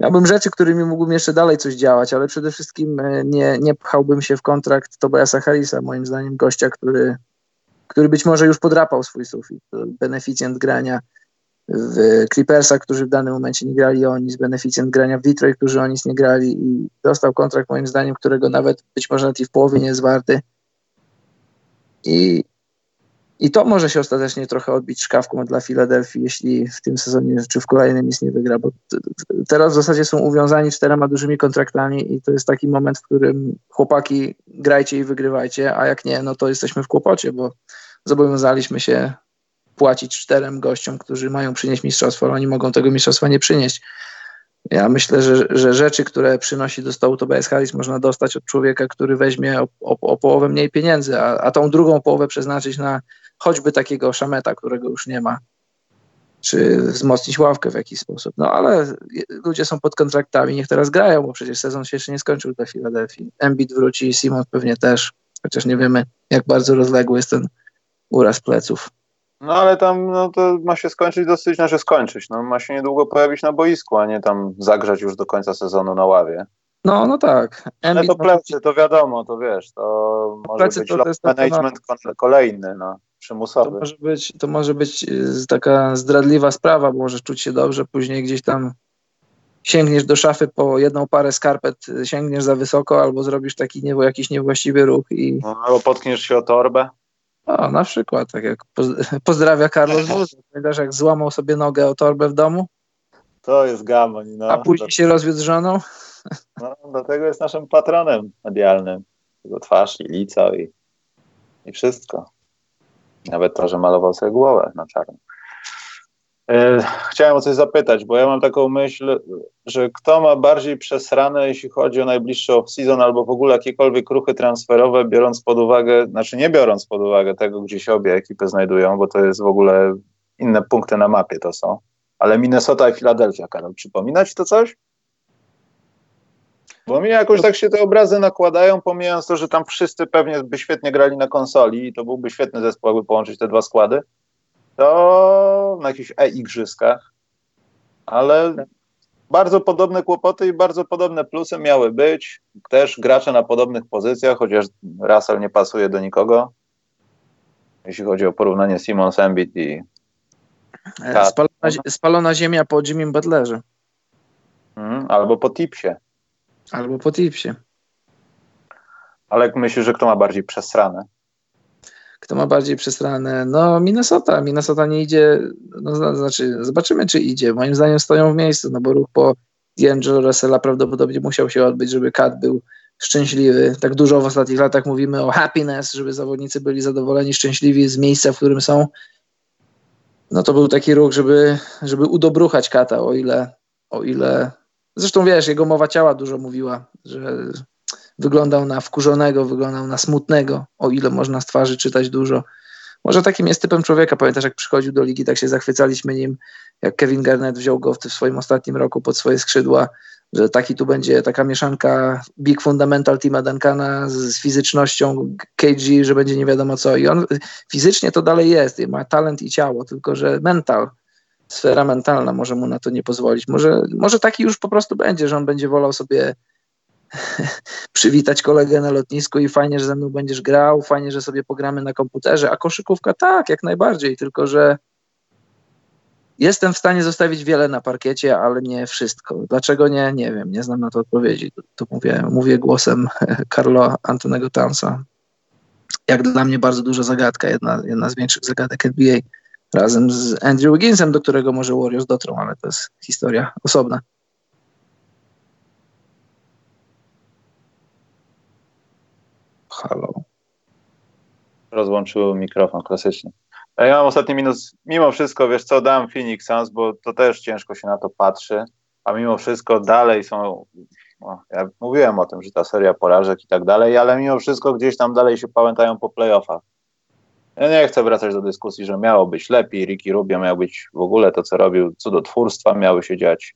miałbym rzeczy, którymi mógłbym jeszcze dalej coś działać, ale przede wszystkim e, nie, nie pchałbym się w kontrakt Tobiasa Harrisa, moim zdaniem gościa, który, który być może już podrapał swój sufit, beneficjent grania w Clippersach, którzy w danym momencie nie grali o nic, beneficjent grania w Detroit, którzy o nic nie grali i dostał kontrakt moim zdaniem, którego nawet być może nawet i w połowie nie jest warty. I, i to może się ostatecznie trochę odbić szkawką dla Filadelfii, jeśli w tym sezonie czy w kolejnym nic nie wygra, bo t- teraz w zasadzie są uwiązani czterema dużymi kontraktami i to jest taki moment, w którym chłopaki grajcie i wygrywajcie, a jak nie, no to jesteśmy w kłopocie, bo zobowiązaliśmy się płacić czterem gościom, którzy mają przynieść mistrzostwo, ale oni mogą tego mistrzostwa nie przynieść. Ja myślę, że, że rzeczy, które przynosi do stołu Tobias Harris można dostać od człowieka, który weźmie o, o, o połowę mniej pieniędzy, a, a tą drugą połowę przeznaczyć na choćby takiego szameta, którego już nie ma. czy wzmocnić ławkę w jakiś sposób. No ale ludzie są pod kontraktami, niech teraz grają, bo przecież sezon się jeszcze nie skończył dla Filadelfii. Embiid wróci, Simon pewnie też, chociaż nie wiemy, jak bardzo rozległy jest ten uraz pleców. No ale tam no, to ma się skończyć dosyć, znaczy skończyć. No, ma się niedługo pojawić na boisku, a nie tam zagrzać już do końca sezonu na ławie. No, no tak. Ale to plecy, to wiadomo, to wiesz, to może plecy być to, to management kolejny, no, przymusowy. To może, być, to może być y, taka zdradliwa sprawa, bo możesz czuć się dobrze, później gdzieś tam sięgniesz do szafy po jedną parę skarpet, y, sięgniesz za wysoko, albo zrobisz taki nie, jakiś niewłaściwy ruch i... No, albo potkniesz się o torbę. O, na przykład, tak jak pozdrawia Carlos Wóz. Pamiętasz, jak złamał sobie nogę o torbę w domu? To jest gamoń. No. A później się rozwiódł z żoną? No, dlatego jest naszym patronem medialnym. Jego twarz i lica i, i wszystko. Nawet to, że malował sobie głowę na czarno. E, chciałem o coś zapytać, bo ja mam taką myśl, że kto ma bardziej przesrane, jeśli chodzi o najbliższy off-season albo w ogóle jakiekolwiek ruchy transferowe, biorąc pod uwagę, znaczy nie biorąc pod uwagę tego, gdzie się obie ekipy znajdują, bo to jest w ogóle inne punkty na mapie to są. Ale Minnesota i Philadelphia, Karol, przypomina ci to coś? Bo mi jakoś tak się te obrazy nakładają, pomijając to, że tam wszyscy pewnie by świetnie grali na konsoli i to byłby świetny zespół, aby połączyć te dwa składy to na jakichś e-igrzyskach, ale bardzo podobne kłopoty i bardzo podobne plusy miały być. Też gracze na podobnych pozycjach, chociaż Russell nie pasuje do nikogo. Jeśli chodzi o porównanie Simon Embiid i e, Spalona, spalona, ziemia po Jimmy Butlerze. Hmm, albo po Tipsie. Albo po Tipsie. Ale myślisz, że kto ma bardziej przesrane? Kto ma bardziej przesrane? No Minnesota. Minnesota nie idzie, no znaczy zobaczymy czy idzie. Moim zdaniem stoją w miejscu, no bo ruch po D'Angelo Russella prawdopodobnie musiał się odbyć, żeby Kat był szczęśliwy. Tak dużo w ostatnich latach mówimy o happiness, żeby zawodnicy byli zadowoleni, szczęśliwi z miejsca, w którym są. No to był taki ruch, żeby, żeby udobruchać Kata, o ile, o ile Zresztą wiesz, jego mowa ciała dużo mówiła, że wyglądał na wkurzonego, wyglądał na smutnego, o ile można z twarzy czytać dużo. Może takim jest typem człowieka. Pamiętasz, jak przychodził do ligi, tak się zachwycaliśmy nim, jak Kevin Garnett wziął go w swoim ostatnim roku pod swoje skrzydła, że taki tu będzie taka mieszanka big fundamental Tima Duncana z fizycznością KG, że będzie nie wiadomo co. I on fizycznie to dalej jest, ma talent i ciało, tylko że mental, sfera mentalna może mu na to nie pozwolić. Może, może taki już po prostu będzie, że on będzie wolał sobie przywitać kolegę na lotnisku i fajnie, że ze mną będziesz grał, fajnie, że sobie pogramy na komputerze, a koszykówka tak, jak najbardziej, tylko że jestem w stanie zostawić wiele na parkiecie, ale nie wszystko. Dlaczego nie? Nie wiem, nie znam na to odpowiedzi. To mówię, mówię głosem Carlo Antonego Tansa. Jak dla mnie bardzo duża zagadka, jedna, jedna z większych zagadek NBA, razem z Andrew Wigginsem, do którego może Warriors dotrą, ale to jest historia osobna. Halo. Rozłączył mikrofon klasycznie. Ja mam ostatni minus. Mimo wszystko, wiesz co, dam Phoenix Suns, bo to też ciężko się na to patrzy, a mimo wszystko dalej są. No, ja mówiłem o tym, że ta seria porażek i tak dalej, ale mimo wszystko gdzieś tam dalej się pamiętają po playoffach. Ja nie chcę wracać do dyskusji, że miało być lepiej, Ricky Rubio miał być w ogóle to, co robił, cudotwórstwa miały się dziać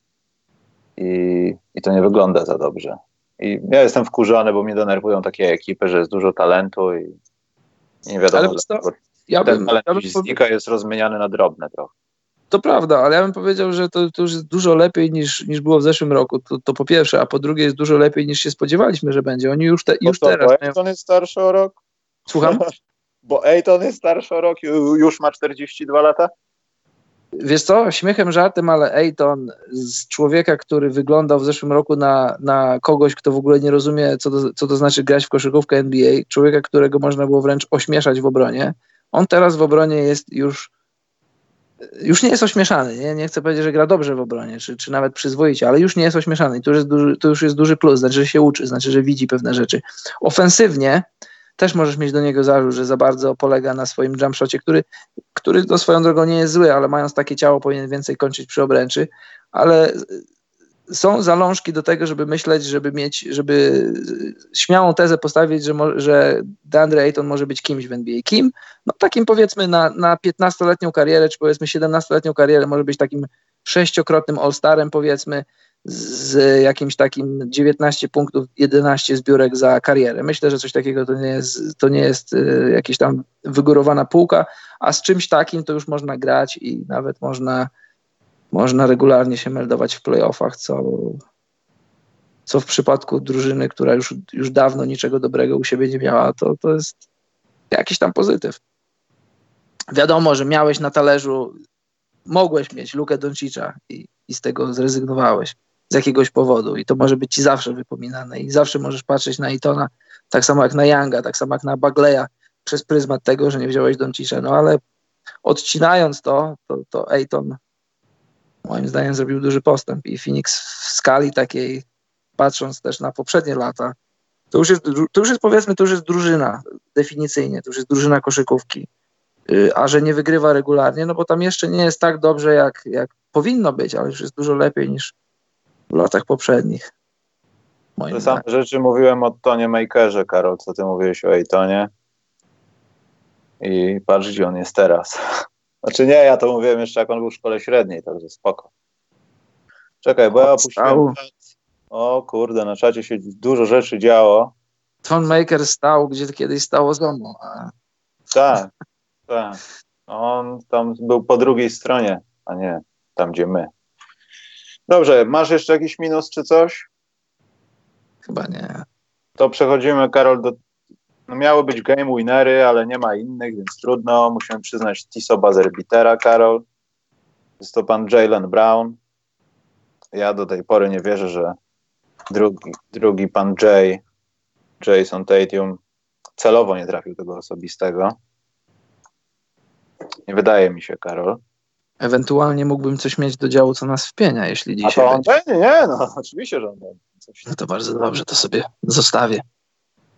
i, i to nie wygląda za dobrze. I ja jestem wkurzony, bo mnie denerwują takie ekipy, że jest dużo talentu i nie wiadomo, ale ja ten bym, talent ja bym znika, jest rozmieniany na drobne trochę. To prawda, ale ja bym powiedział, że to, to już jest dużo lepiej niż, niż było w zeszłym roku. To, to po pierwsze, a po drugie jest dużo lepiej niż się spodziewaliśmy, że będzie. Oni już, te, już to, teraz. Bo Ejton jest starszy o rok? Słucham? bo Ejton jest starszy o rok, już ma 42 lata? Wiesz co, śmiechem, żartem, ale Ejton z człowieka, który wyglądał w zeszłym roku na, na kogoś, kto w ogóle nie rozumie, co to, co to znaczy grać w koszykówkę NBA, człowieka, którego można było wręcz ośmieszać w obronie, on teraz w obronie jest już już nie jest ośmieszany, nie, nie chcę powiedzieć, że gra dobrze w obronie, czy, czy nawet przyzwoicie, ale już nie jest ośmieszany. I to już jest, duży, to już jest duży plus, znaczy, że się uczy, znaczy, że widzi pewne rzeczy. Ofensywnie też możesz mieć do niego zarzut, że za bardzo polega na swoim jumpshocie, który, który do swoją drogą nie jest zły, ale mając takie ciało powinien więcej kończyć przy obręczy, ale są zalążki do tego, żeby myśleć, żeby mieć, żeby śmiałą tezę postawić, że, mo, że DeAndre Ayton może być kimś w NBA. Kim? No takim powiedzmy na, na 15-letnią karierę, czy powiedzmy 17-letnią karierę może być takim sześciokrotnym All-Starem powiedzmy, z jakimś takim 19 punktów, 11 zbiórek za karierę. Myślę, że coś takiego to nie jest, to nie jest y, jakaś tam wygórowana półka, a z czymś takim to już można grać i nawet można, można regularnie się meldować w playoffach, co, co w przypadku drużyny, która już, już dawno niczego dobrego u siebie nie miała, to, to jest jakiś tam pozytyw. Wiadomo, że miałeś na talerzu, mogłeś mieć Lukę Doncicza i, i z tego zrezygnowałeś z jakiegoś powodu. I to może być ci zawsze wypominane. I zawsze możesz patrzeć na Itona, tak samo jak na Younga, tak samo jak na Bagleya przez pryzmat tego, że nie wziąłeś Doncisza, no ale odcinając to, to, to Ayton moim zdaniem zrobił duży postęp. I Phoenix w skali takiej, patrząc też na poprzednie lata, to już jest, to już jest powiedzmy, to już jest drużyna definicyjnie, to już jest drużyna koszykówki, y, a że nie wygrywa regularnie, no bo tam jeszcze nie jest tak dobrze, jak, jak powinno być, ale już jest dużo lepiej niż, w latach poprzednich. Te same rzeczy mówiłem o Tonie Makerze, Karol, co ty mówiłeś o Ejtonie. I patrz, gdzie on jest teraz. Znaczy nie, ja to mówiłem jeszcze, jak on był w szkole średniej, także spoko. Czekaj, bo ja opuściłem O kurde, na czacie się dużo rzeczy działo. Ton Maker stał, gdzie kiedyś stało ZOMO. A... Tak, tak. On tam był po drugiej stronie, a nie tam, gdzie my. Dobrze, masz jeszcze jakiś minus czy coś? Chyba nie. To przechodzimy, Karol, do. No miały być game winery, ale nie ma innych, więc trudno. Musimy przyznać Tiso Bazerbitera, Karol. Jest to pan Jalen Brown. Ja do tej pory nie wierzę, że drugi, drugi pan Jay, Jason Tatum, celowo nie trafił tego osobistego. Nie wydaje mi się, Karol. Ewentualnie mógłbym coś mieć do działu, co nas wpienia, jeśli dzisiaj. A to on będzie? Nie, no oczywiście, że on będzie. Coś... No to bardzo dobrze, to sobie zostawię.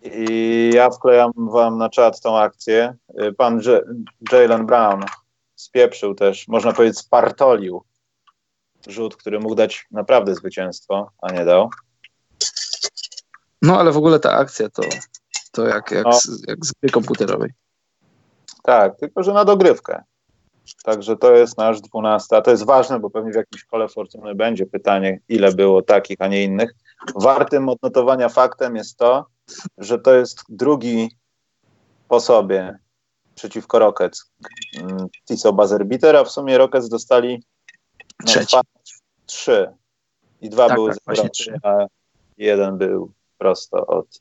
I ja wklejam wam na czat tą akcję. Pan Jalen Brown spieprzył też, można powiedzieć, spartolił rzut, który mógł dać naprawdę zwycięstwo, a nie dał. No ale w ogóle ta akcja to, to jak, jak, no. z, jak z gry komputerowej. Tak, tylko że na dogrywkę. Także to jest nasz dwunasty, a to jest ważne, bo pewnie w jakimś kole fortuny będzie pytanie, ile było takich, a nie innych. Wartym odnotowania faktem jest to, że to jest drugi po sobie przeciwko Rockets. Mm, Tiso Bazerbiter, a w sumie Rockets dostali Trzeci. trzy. I dwa tak, były tak, z a jeden był prosto od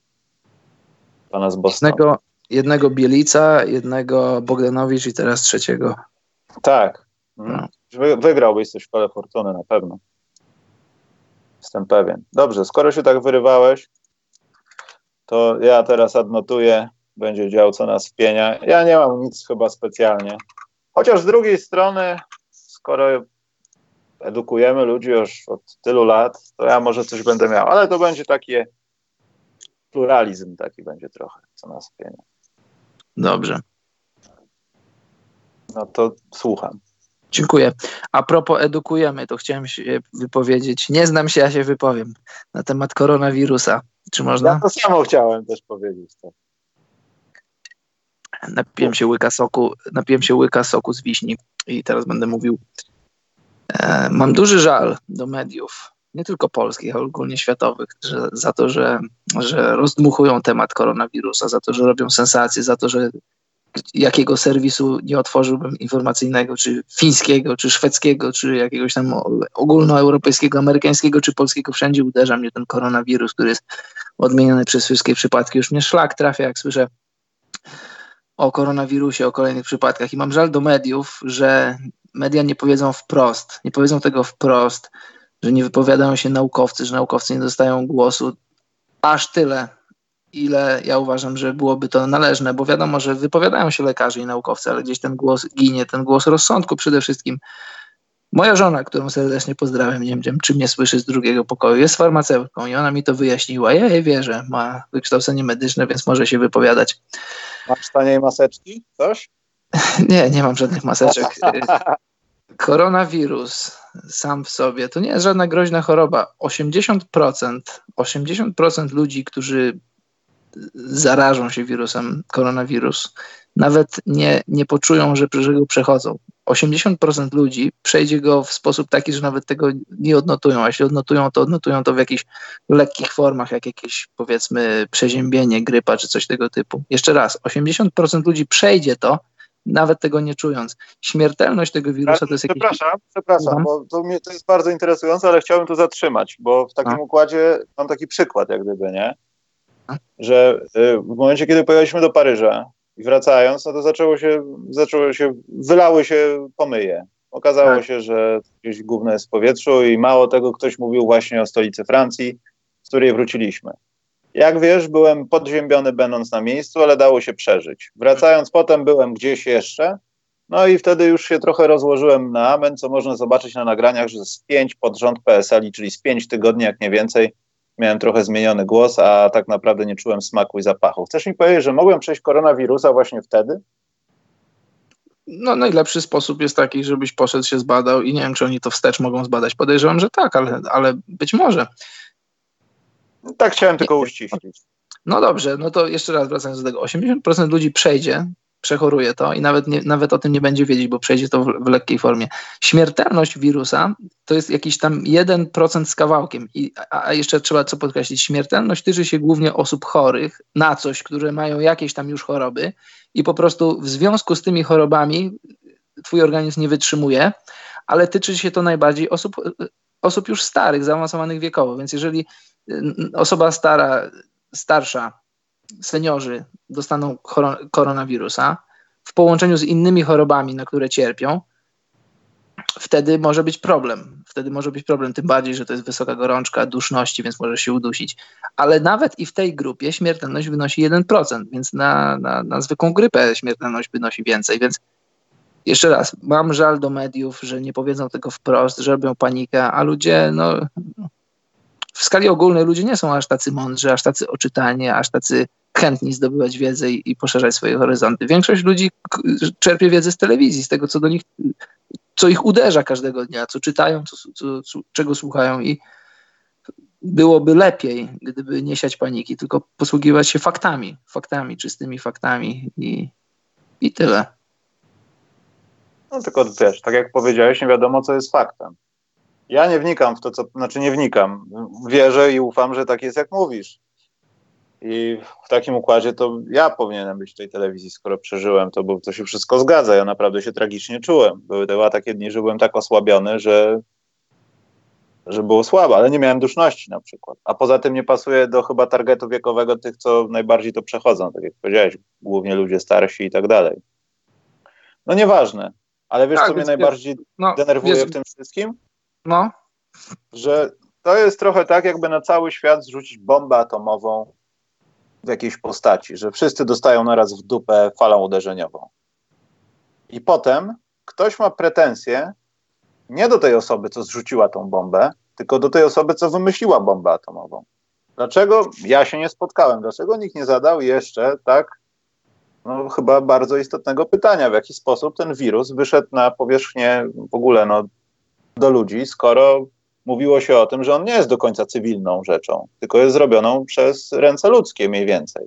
pana z Bostonu. Jednego, jednego Bielica, jednego Bogdanowicz i teraz trzeciego tak. No. wygrałbyś coś w kole fortuny na pewno. Jestem pewien. Dobrze, skoro się tak wyrywałeś, to ja teraz adnotuję, będzie dział co nas wpienia. Ja nie mam nic chyba specjalnie. Chociaż z drugiej strony, skoro edukujemy ludzi już od tylu lat, to ja może coś będę miał, ale to będzie taki pluralizm taki będzie trochę, co nas wpienia. Dobrze. No to słucham. Dziękuję. A propos edukujemy, to chciałem się wypowiedzieć. Nie znam się, ja się wypowiem na temat koronawirusa. Czy można? Ja to samo chciałem też powiedzieć. Tak. Napiłem się łyka soku, napiłem się łyka soku z wiśni i teraz będę mówił. E, mam duży żal do mediów, nie tylko polskich, ale ogólnie światowych, że, za to, że, że rozdmuchują temat koronawirusa, za to, że robią sensacje, za to, że jakiego serwisu nie otworzyłbym informacyjnego, czy fińskiego, czy szwedzkiego, czy jakiegoś tam ogólnoeuropejskiego, amerykańskiego, czy polskiego, wszędzie uderza mnie ten koronawirus, który jest odmieniony przez wszystkie przypadki. Już mnie szlak trafia, jak słyszę o koronawirusie, o kolejnych przypadkach. I mam żal do mediów, że media nie powiedzą wprost, nie powiedzą tego wprost, że nie wypowiadają się naukowcy, że naukowcy nie dostają głosu. Aż tyle ile ja uważam, że byłoby to należne, bo wiadomo, że wypowiadają się lekarze i naukowcy, ale gdzieś ten głos ginie, ten głos rozsądku przede wszystkim. Moja żona, którą serdecznie pozdrawiam, nie wiem, czy mnie słyszy z drugiego pokoju, jest farmaceutką i ona mi to wyjaśniła. Ja jej wierzę, ma wykształcenie medyczne, więc może się wypowiadać. Masz taniej maseczki? Coś? nie, nie mam żadnych maseczek. Koronawirus sam w sobie to nie jest żadna groźna choroba. 80%, 80% ludzi, którzy zarażą się wirusem koronawirus, nawet nie, nie poczują, że go przechodzą. 80% ludzi przejdzie go w sposób taki, że nawet tego nie odnotują, a jeśli odnotują, to odnotują to w jakichś lekkich formach, jak jakieś powiedzmy przeziębienie, grypa czy coś tego typu. Jeszcze raz, 80% ludzi przejdzie to, nawet tego nie czując. Śmiertelność tego wirusa to jest jakieś... Przepraszam, przepraszam, bo to, mnie, to jest bardzo interesujące, ale chciałbym to zatrzymać, bo w takim a? układzie mam taki przykład jak gdyby, nie? Że y, w momencie, kiedy pojechaliśmy do Paryża, i wracając, no to zaczęło się, zaczęło się, wylały się pomyje. Okazało tak. się, że jakieś gówno jest w powietrzu i mało tego ktoś mówił właśnie o stolicy Francji, z której wróciliśmy. Jak wiesz, byłem podziębiony będąc na miejscu, ale dało się przeżyć. Wracając potem byłem gdzieś jeszcze, no i wtedy już się trochę rozłożyłem na amen, co można zobaczyć na nagraniach, że z pięć pod rząd PSL, czyli z pięć tygodni, jak nie więcej, miałem trochę zmieniony głos, a tak naprawdę nie czułem smaku i zapachu. Chcesz mi powiedzieć, że mogłem przejść koronawirusa właśnie wtedy? No, najlepszy sposób jest taki, żebyś poszedł się zbadał i nie wiem, czy oni to wstecz mogą zbadać. Podejrzewam, że tak, ale, ale być może. Tak chciałem tylko uściślić. No dobrze, no to jeszcze raz wracając do tego. 80% ludzi przejdzie przechoruje to i nawet, nie, nawet o tym nie będzie wiedzieć, bo przejdzie to w, w, lekkiej formie. Śmiertelność wirusa to jest jakiś tam 1% z kawałkiem. I, a, jeszcze trzeba co podkreślić, śmiertelność tyczy się głównie osób chorych na coś, które mają jakieś tam już choroby i po prostu w związku z tymi chorobami twój organizm nie wytrzymuje, ale tyczy się to najbardziej osób, osób już starych, zaawansowanych wiekowo. Więc jeżeli osoba stara, starsza seniorzy dostaną koronawirusa w połączeniu z innymi chorobami, na które cierpią, wtedy może być problem. Wtedy może być problem, tym bardziej, że to jest wysoka gorączka, duszności, więc może się udusić. Ale nawet i w tej grupie śmiertelność wynosi 1%, więc na, na, na zwykłą grypę śmiertelność wynosi więcej. Więc jeszcze raz, mam żal do mediów, że nie powiedzą tego wprost, że robią panikę, a ludzie, no, w skali ogólnej ludzie nie są aż tacy mądrzy, aż tacy oczytani, aż tacy chętni zdobywać wiedzę i, i poszerzać swoje horyzonty. Większość ludzi czerpie wiedzę z telewizji, z tego, co do nich, co ich uderza każdego dnia, co czytają, co, co, co, czego słuchają i byłoby lepiej, gdyby nie siać paniki, tylko posługiwać się faktami, faktami, czystymi faktami i, i tyle. No tylko wiesz, tak jak powiedziałeś, nie wiadomo, co jest faktem. Ja nie wnikam w to, co, znaczy nie wnikam. Wierzę i ufam, że tak jest, jak mówisz. I w takim układzie to ja powinienem być w tej telewizji, skoro przeżyłem to, bo to się wszystko zgadza. Ja naprawdę się tragicznie czułem. Były była takie dni, że byłem tak osłabiony, że, że było słabo, ale nie miałem duszności na przykład. A poza tym nie pasuje do chyba targetu wiekowego tych, co najbardziej to przechodzą, tak jak powiedziałeś, głównie ludzie starsi i tak dalej. No nieważne, ale wiesz, tak, co mnie najbardziej no, denerwuje wiesz, w tym wszystkim? No. Że to jest trochę tak, jakby na cały świat zrzucić bombę atomową w jakiejś postaci, że wszyscy dostają naraz w dupę falą uderzeniową. I potem ktoś ma pretensje nie do tej osoby, co zrzuciła tą bombę, tylko do tej osoby, co wymyśliła bombę atomową. Dlaczego ja się nie spotkałem? Dlaczego nikt nie zadał jeszcze tak, no, chyba bardzo istotnego pytania, w jaki sposób ten wirus wyszedł na powierzchnię w ogóle no, do ludzi, skoro mówiło się o tym, że on nie jest do końca cywilną rzeczą, tylko jest zrobioną przez ręce ludzkie mniej więcej.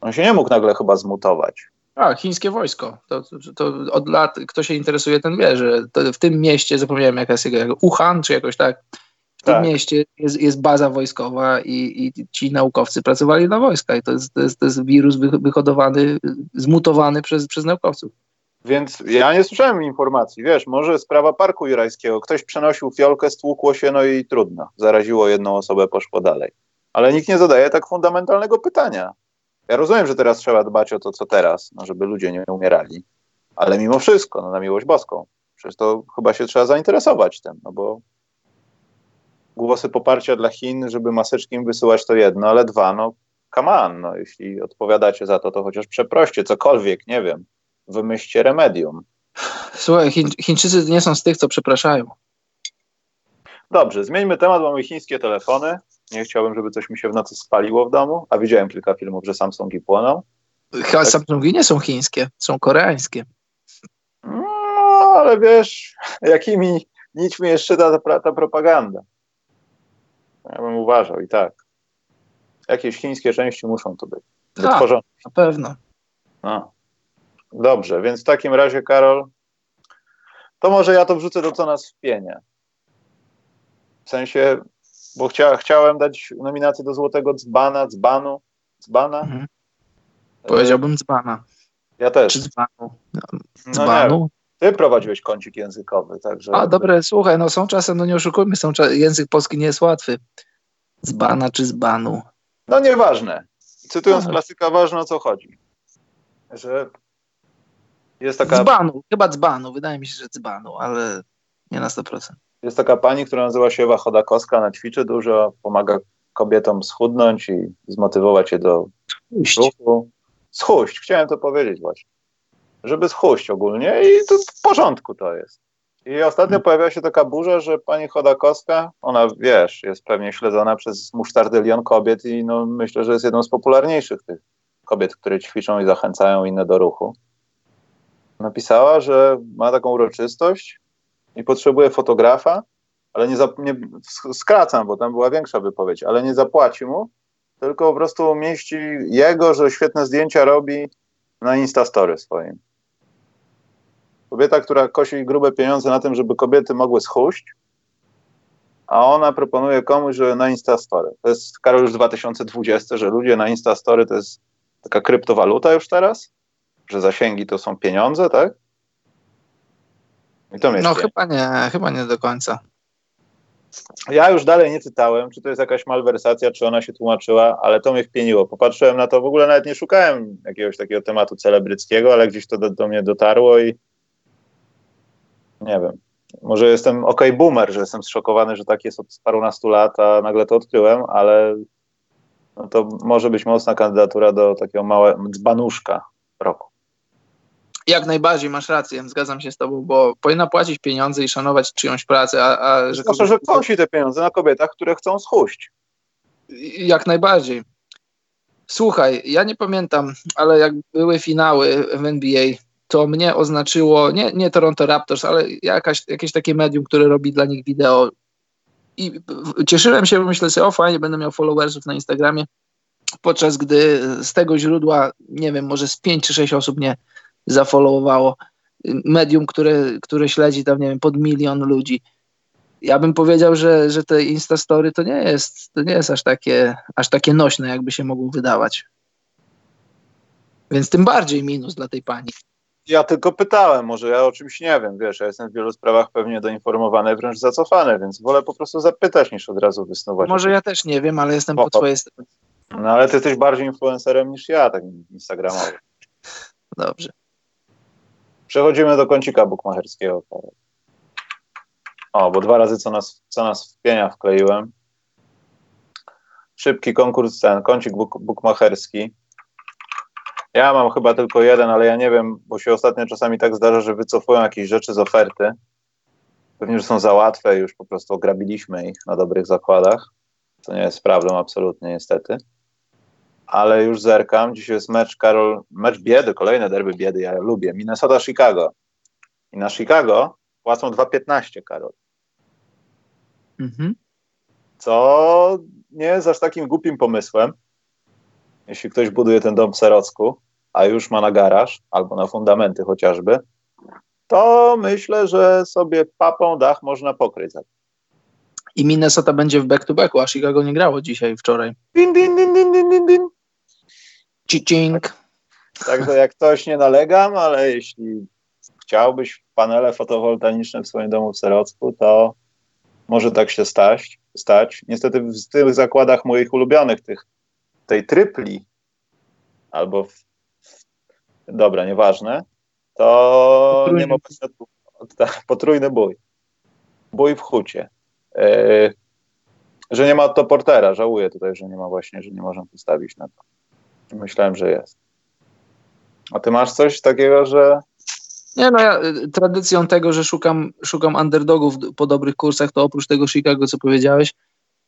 On się nie mógł nagle chyba zmutować. A, chińskie wojsko. To, to od lat, kto się interesuje, ten wie, że w tym mieście, zapomniałem jaka jest jego, Wuhan czy jakoś tak, w tym tak. mieście jest, jest baza wojskowa i, i, ci naukowcy pracowali na wojska i to jest, to jest, to jest wirus wyhodowany, zmutowany przez, przez naukowców. Więc ja nie słyszałem informacji, wiesz, może sprawa Parku Jurajskiego, ktoś przenosił fiolkę, stłukło się, no i trudno, zaraziło jedną osobę, poszło dalej. Ale nikt nie zadaje tak fundamentalnego pytania. Ja rozumiem, że teraz trzeba dbać o to, co teraz, no, żeby ludzie nie umierali, ale mimo wszystko, no, na miłość boską, przecież to chyba się trzeba zainteresować tym, no bo głosy poparcia dla Chin, żeby maseczki im wysyłać to jedno, ale dwa, no come on, no, jeśli odpowiadacie za to, to chociaż przeproście, cokolwiek, nie wiem wymyślcie remedium. Słuchaj, Chiń, Chińczycy nie są z tych, co przepraszają. Dobrze, zmieńmy temat, mamy chińskie telefony. Nie chciałbym, żeby coś mi się w nocy spaliło w domu, a widziałem kilka filmów, że Samsungi płoną. Chyba tak. Samsungi nie są chińskie, są koreańskie. No, ale wiesz, jakimi nićmi jeszcze ta, ta, ta propaganda. Ja bym uważał i tak. Jakieś chińskie części muszą to być. Tak, na pewno. No. Dobrze, więc w takim razie, Karol, to może ja to wrzucę do co nas wpienie. W sensie, bo chcia, chciałem dać nominację do Złotego Dzbana, Dzbanu, Dzbana. Mhm. Powiedziałbym Dzbana. Ja też. Czy Dzbanu? Dzbanu? No ty prowadziłeś kącik językowy, także... A, dobre, słuchaj, no są czasem, no nie oszukujmy, są język polski nie jest łatwy. Dzbana czy Zbanu? No nieważne. Cytując no. klasyka, ważne o co chodzi. Że jest taka... Dzbanu, chyba dzbanu, wydaje mi się, że dzbanu, ale nie na 100%. Jest taka pani, która nazywa się Ewa Chodakowska, ona ćwiczy dużo, pomaga kobietom schudnąć i zmotywować je do Schuść. ruchu. Schuść, chciałem to powiedzieć właśnie. Żeby schuść ogólnie i to w porządku to jest. I ostatnio hmm. pojawiła się taka burza, że pani Chodakowska, ona wiesz, jest pewnie śledzona przez musztardylion kobiet i no, myślę, że jest jedną z popularniejszych tych kobiet, które ćwiczą i zachęcają inne do ruchu napisała, że ma taką uroczystość i potrzebuje fotografa, ale nie, nie, skracam, bo tam była większa wypowiedź, ale nie zapłaci mu, tylko po prostu umieści jego, że świetne zdjęcia robi na Instastory swoim. Kobieta, która kosi grube pieniądze na tym, żeby kobiety mogły schuść, a ona proponuje komuś, że na Instastory. To jest, Karol, już 2020, że ludzie na Instastory to jest taka kryptowaluta już teraz? Że zasięgi to są pieniądze, tak? I to no chyba nie, chyba nie do końca. Ja już dalej nie czytałem, czy to jest jakaś malwersacja, czy ona się tłumaczyła, ale to mnie wpieniło. Popatrzyłem na to, w ogóle nawet nie szukałem jakiegoś takiego tematu celebryckiego, ale gdzieś to do, do mnie dotarło i nie wiem. Może jestem ok boomer, że jestem zszokowany, że tak jest od parunastu lat, a nagle to odkryłem, ale no to może być mocna kandydatura do takiego małego dzbanuszka roku. Jak najbardziej masz rację, zgadzam się z tobą, bo powinna płacić pieniądze i szanować czyjąś pracę, a, a że... Proszę, że kosi te pieniądze na kobietach, które chcą schuść. Jak najbardziej. Słuchaj, ja nie pamiętam, ale jak były finały w NBA, to mnie oznaczyło, nie, nie Toronto Raptors, ale jakaś, jakieś takie medium, które robi dla nich wideo. I cieszyłem się, bo myślę sobie, o fajnie, będę miał followersów na Instagramie, podczas gdy z tego źródła, nie wiem, może z 5 czy 6 osób nie, zafollowowało. Medium, które, które śledzi tam, nie wiem, pod milion ludzi. Ja bym powiedział, że, że te Instastory to nie jest, to nie jest aż takie, aż takie nośne, jakby się mogło wydawać. Więc tym bardziej minus dla tej pani. Ja tylko pytałem, może ja o czymś nie wiem, wiesz, ja jestem w wielu sprawach pewnie doinformowany, wręcz zacofany, więc wolę po prostu zapytać niż od razu wysnuwać. Może ja też nie wiem, ale jestem po twojej stronie. No ale ty jesteś bardziej influencerem niż ja, tak instagramowym. Dobrze. Przechodzimy do kącika bukmacherskiego. O, bo dwa razy co nas, co nas w pienia wkleiłem. Szybki konkurs ten, kącik buk, bukmacherski. Ja mam chyba tylko jeden, ale ja nie wiem, bo się ostatnio czasami tak zdarza, że wycofują jakieś rzeczy z oferty. Pewnie, że są za łatwe, już po prostu ograbiliśmy ich na dobrych zakładach. To nie jest prawdą absolutnie, niestety ale już zerkam. Dzisiaj jest mecz, Karol, mecz biedy, kolejne derby biedy, ja lubię. Minnesota-Chicago. I na Chicago płacą 2,15, Karol. Mhm. Co nie jest aż takim głupim pomysłem, jeśli ktoś buduje ten dom w Serocku, a już ma na garaż, albo na fundamenty chociażby, to myślę, że sobie papą dach można pokryć. I Minnesota będzie w back-to-backu, a Chicago nie grało dzisiaj, wczoraj. Din, din, din, din, din, din. Cicing. Także jak ktoś nie nalegam, ale jeśli chciałbyś panele fotowoltaiczne w swoim domu w Serocku, to może tak się stać. stać. Niestety w tych zakładach moich ulubionych, tych, tej trypli, albo w, dobra, nieważne, to potrójny. nie ma potrójny bój. Bój w hucie. Yy, że nie ma to portera, żałuję tutaj, że nie ma właśnie, że nie można postawić na to. Myślałem, że jest. A ty masz coś takiego, że. Nie, no ja y, tradycją tego, że szukam, szukam underdogów po dobrych kursach, to oprócz tego Chicago, co powiedziałeś,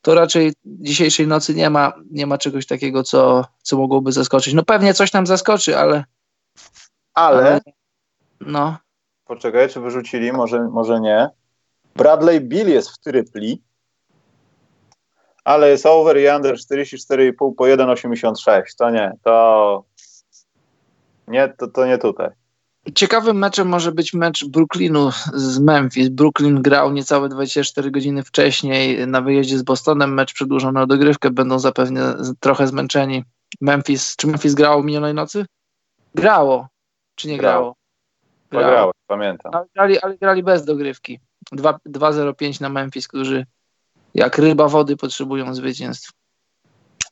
to raczej dzisiejszej nocy nie ma, nie ma czegoś takiego, co, co mogłoby zaskoczyć. No pewnie coś tam zaskoczy, ale. Ale. ale no. Poczekaj, czy wyrzucili? Może, może nie. Bradley Bill jest w trypli, ale jest over i under 44,5 po 1,86. To nie, to nie, to, to nie tutaj. Ciekawym meczem może być mecz Brooklynu z Memphis. Brooklyn grał niecałe 24 godziny wcześniej na wyjeździe z Bostonem. Mecz przedłużony o dogrywkę. Będą zapewne trochę zmęczeni. Memphis, czy Memphis grało minionej nocy? Grało. Czy nie grało? Grało, grało pamiętam. Ale grali, ale grali bez dogrywki. 2-0-5 na Memphis, którzy jak ryba wody potrzebują zwycięstw.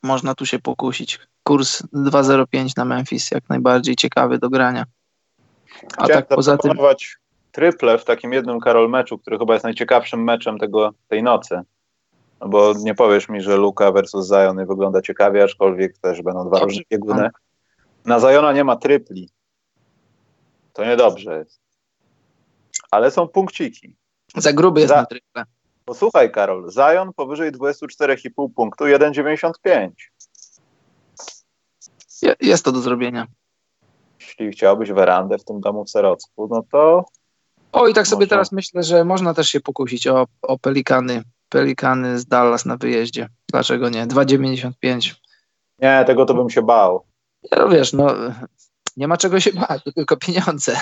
Można tu się pokusić. Kurs 2.05 na Memphis, jak najbardziej ciekawy do grania. A Chciałem tak poza tym. Triple w takim jednym Karol meczu, który chyba jest najciekawszym meczem tego, tej nocy. No bo nie powiesz mi, że Luka versus Zion wygląda ciekawie, aczkolwiek też będą dwa różne bieguny. Na Zajona nie ma tripli. To niedobrze jest. Ale są punkciki. Za gruby jest Za... na triple. Posłuchaj, Karol, Zion powyżej 24,5 punktu, 1,95. Jest to do zrobienia. Jeśli chciałbyś werandę w tym domu w Serocku, no to. O, i tak sobie teraz myślę, że można też się pokusić o, o pelikany. Pelikany z Dallas na wyjeździe. Dlaczego nie? 2,95. Nie, tego to bym się bał. Ja, no wiesz, no nie ma czego się bać, to tylko pieniądze.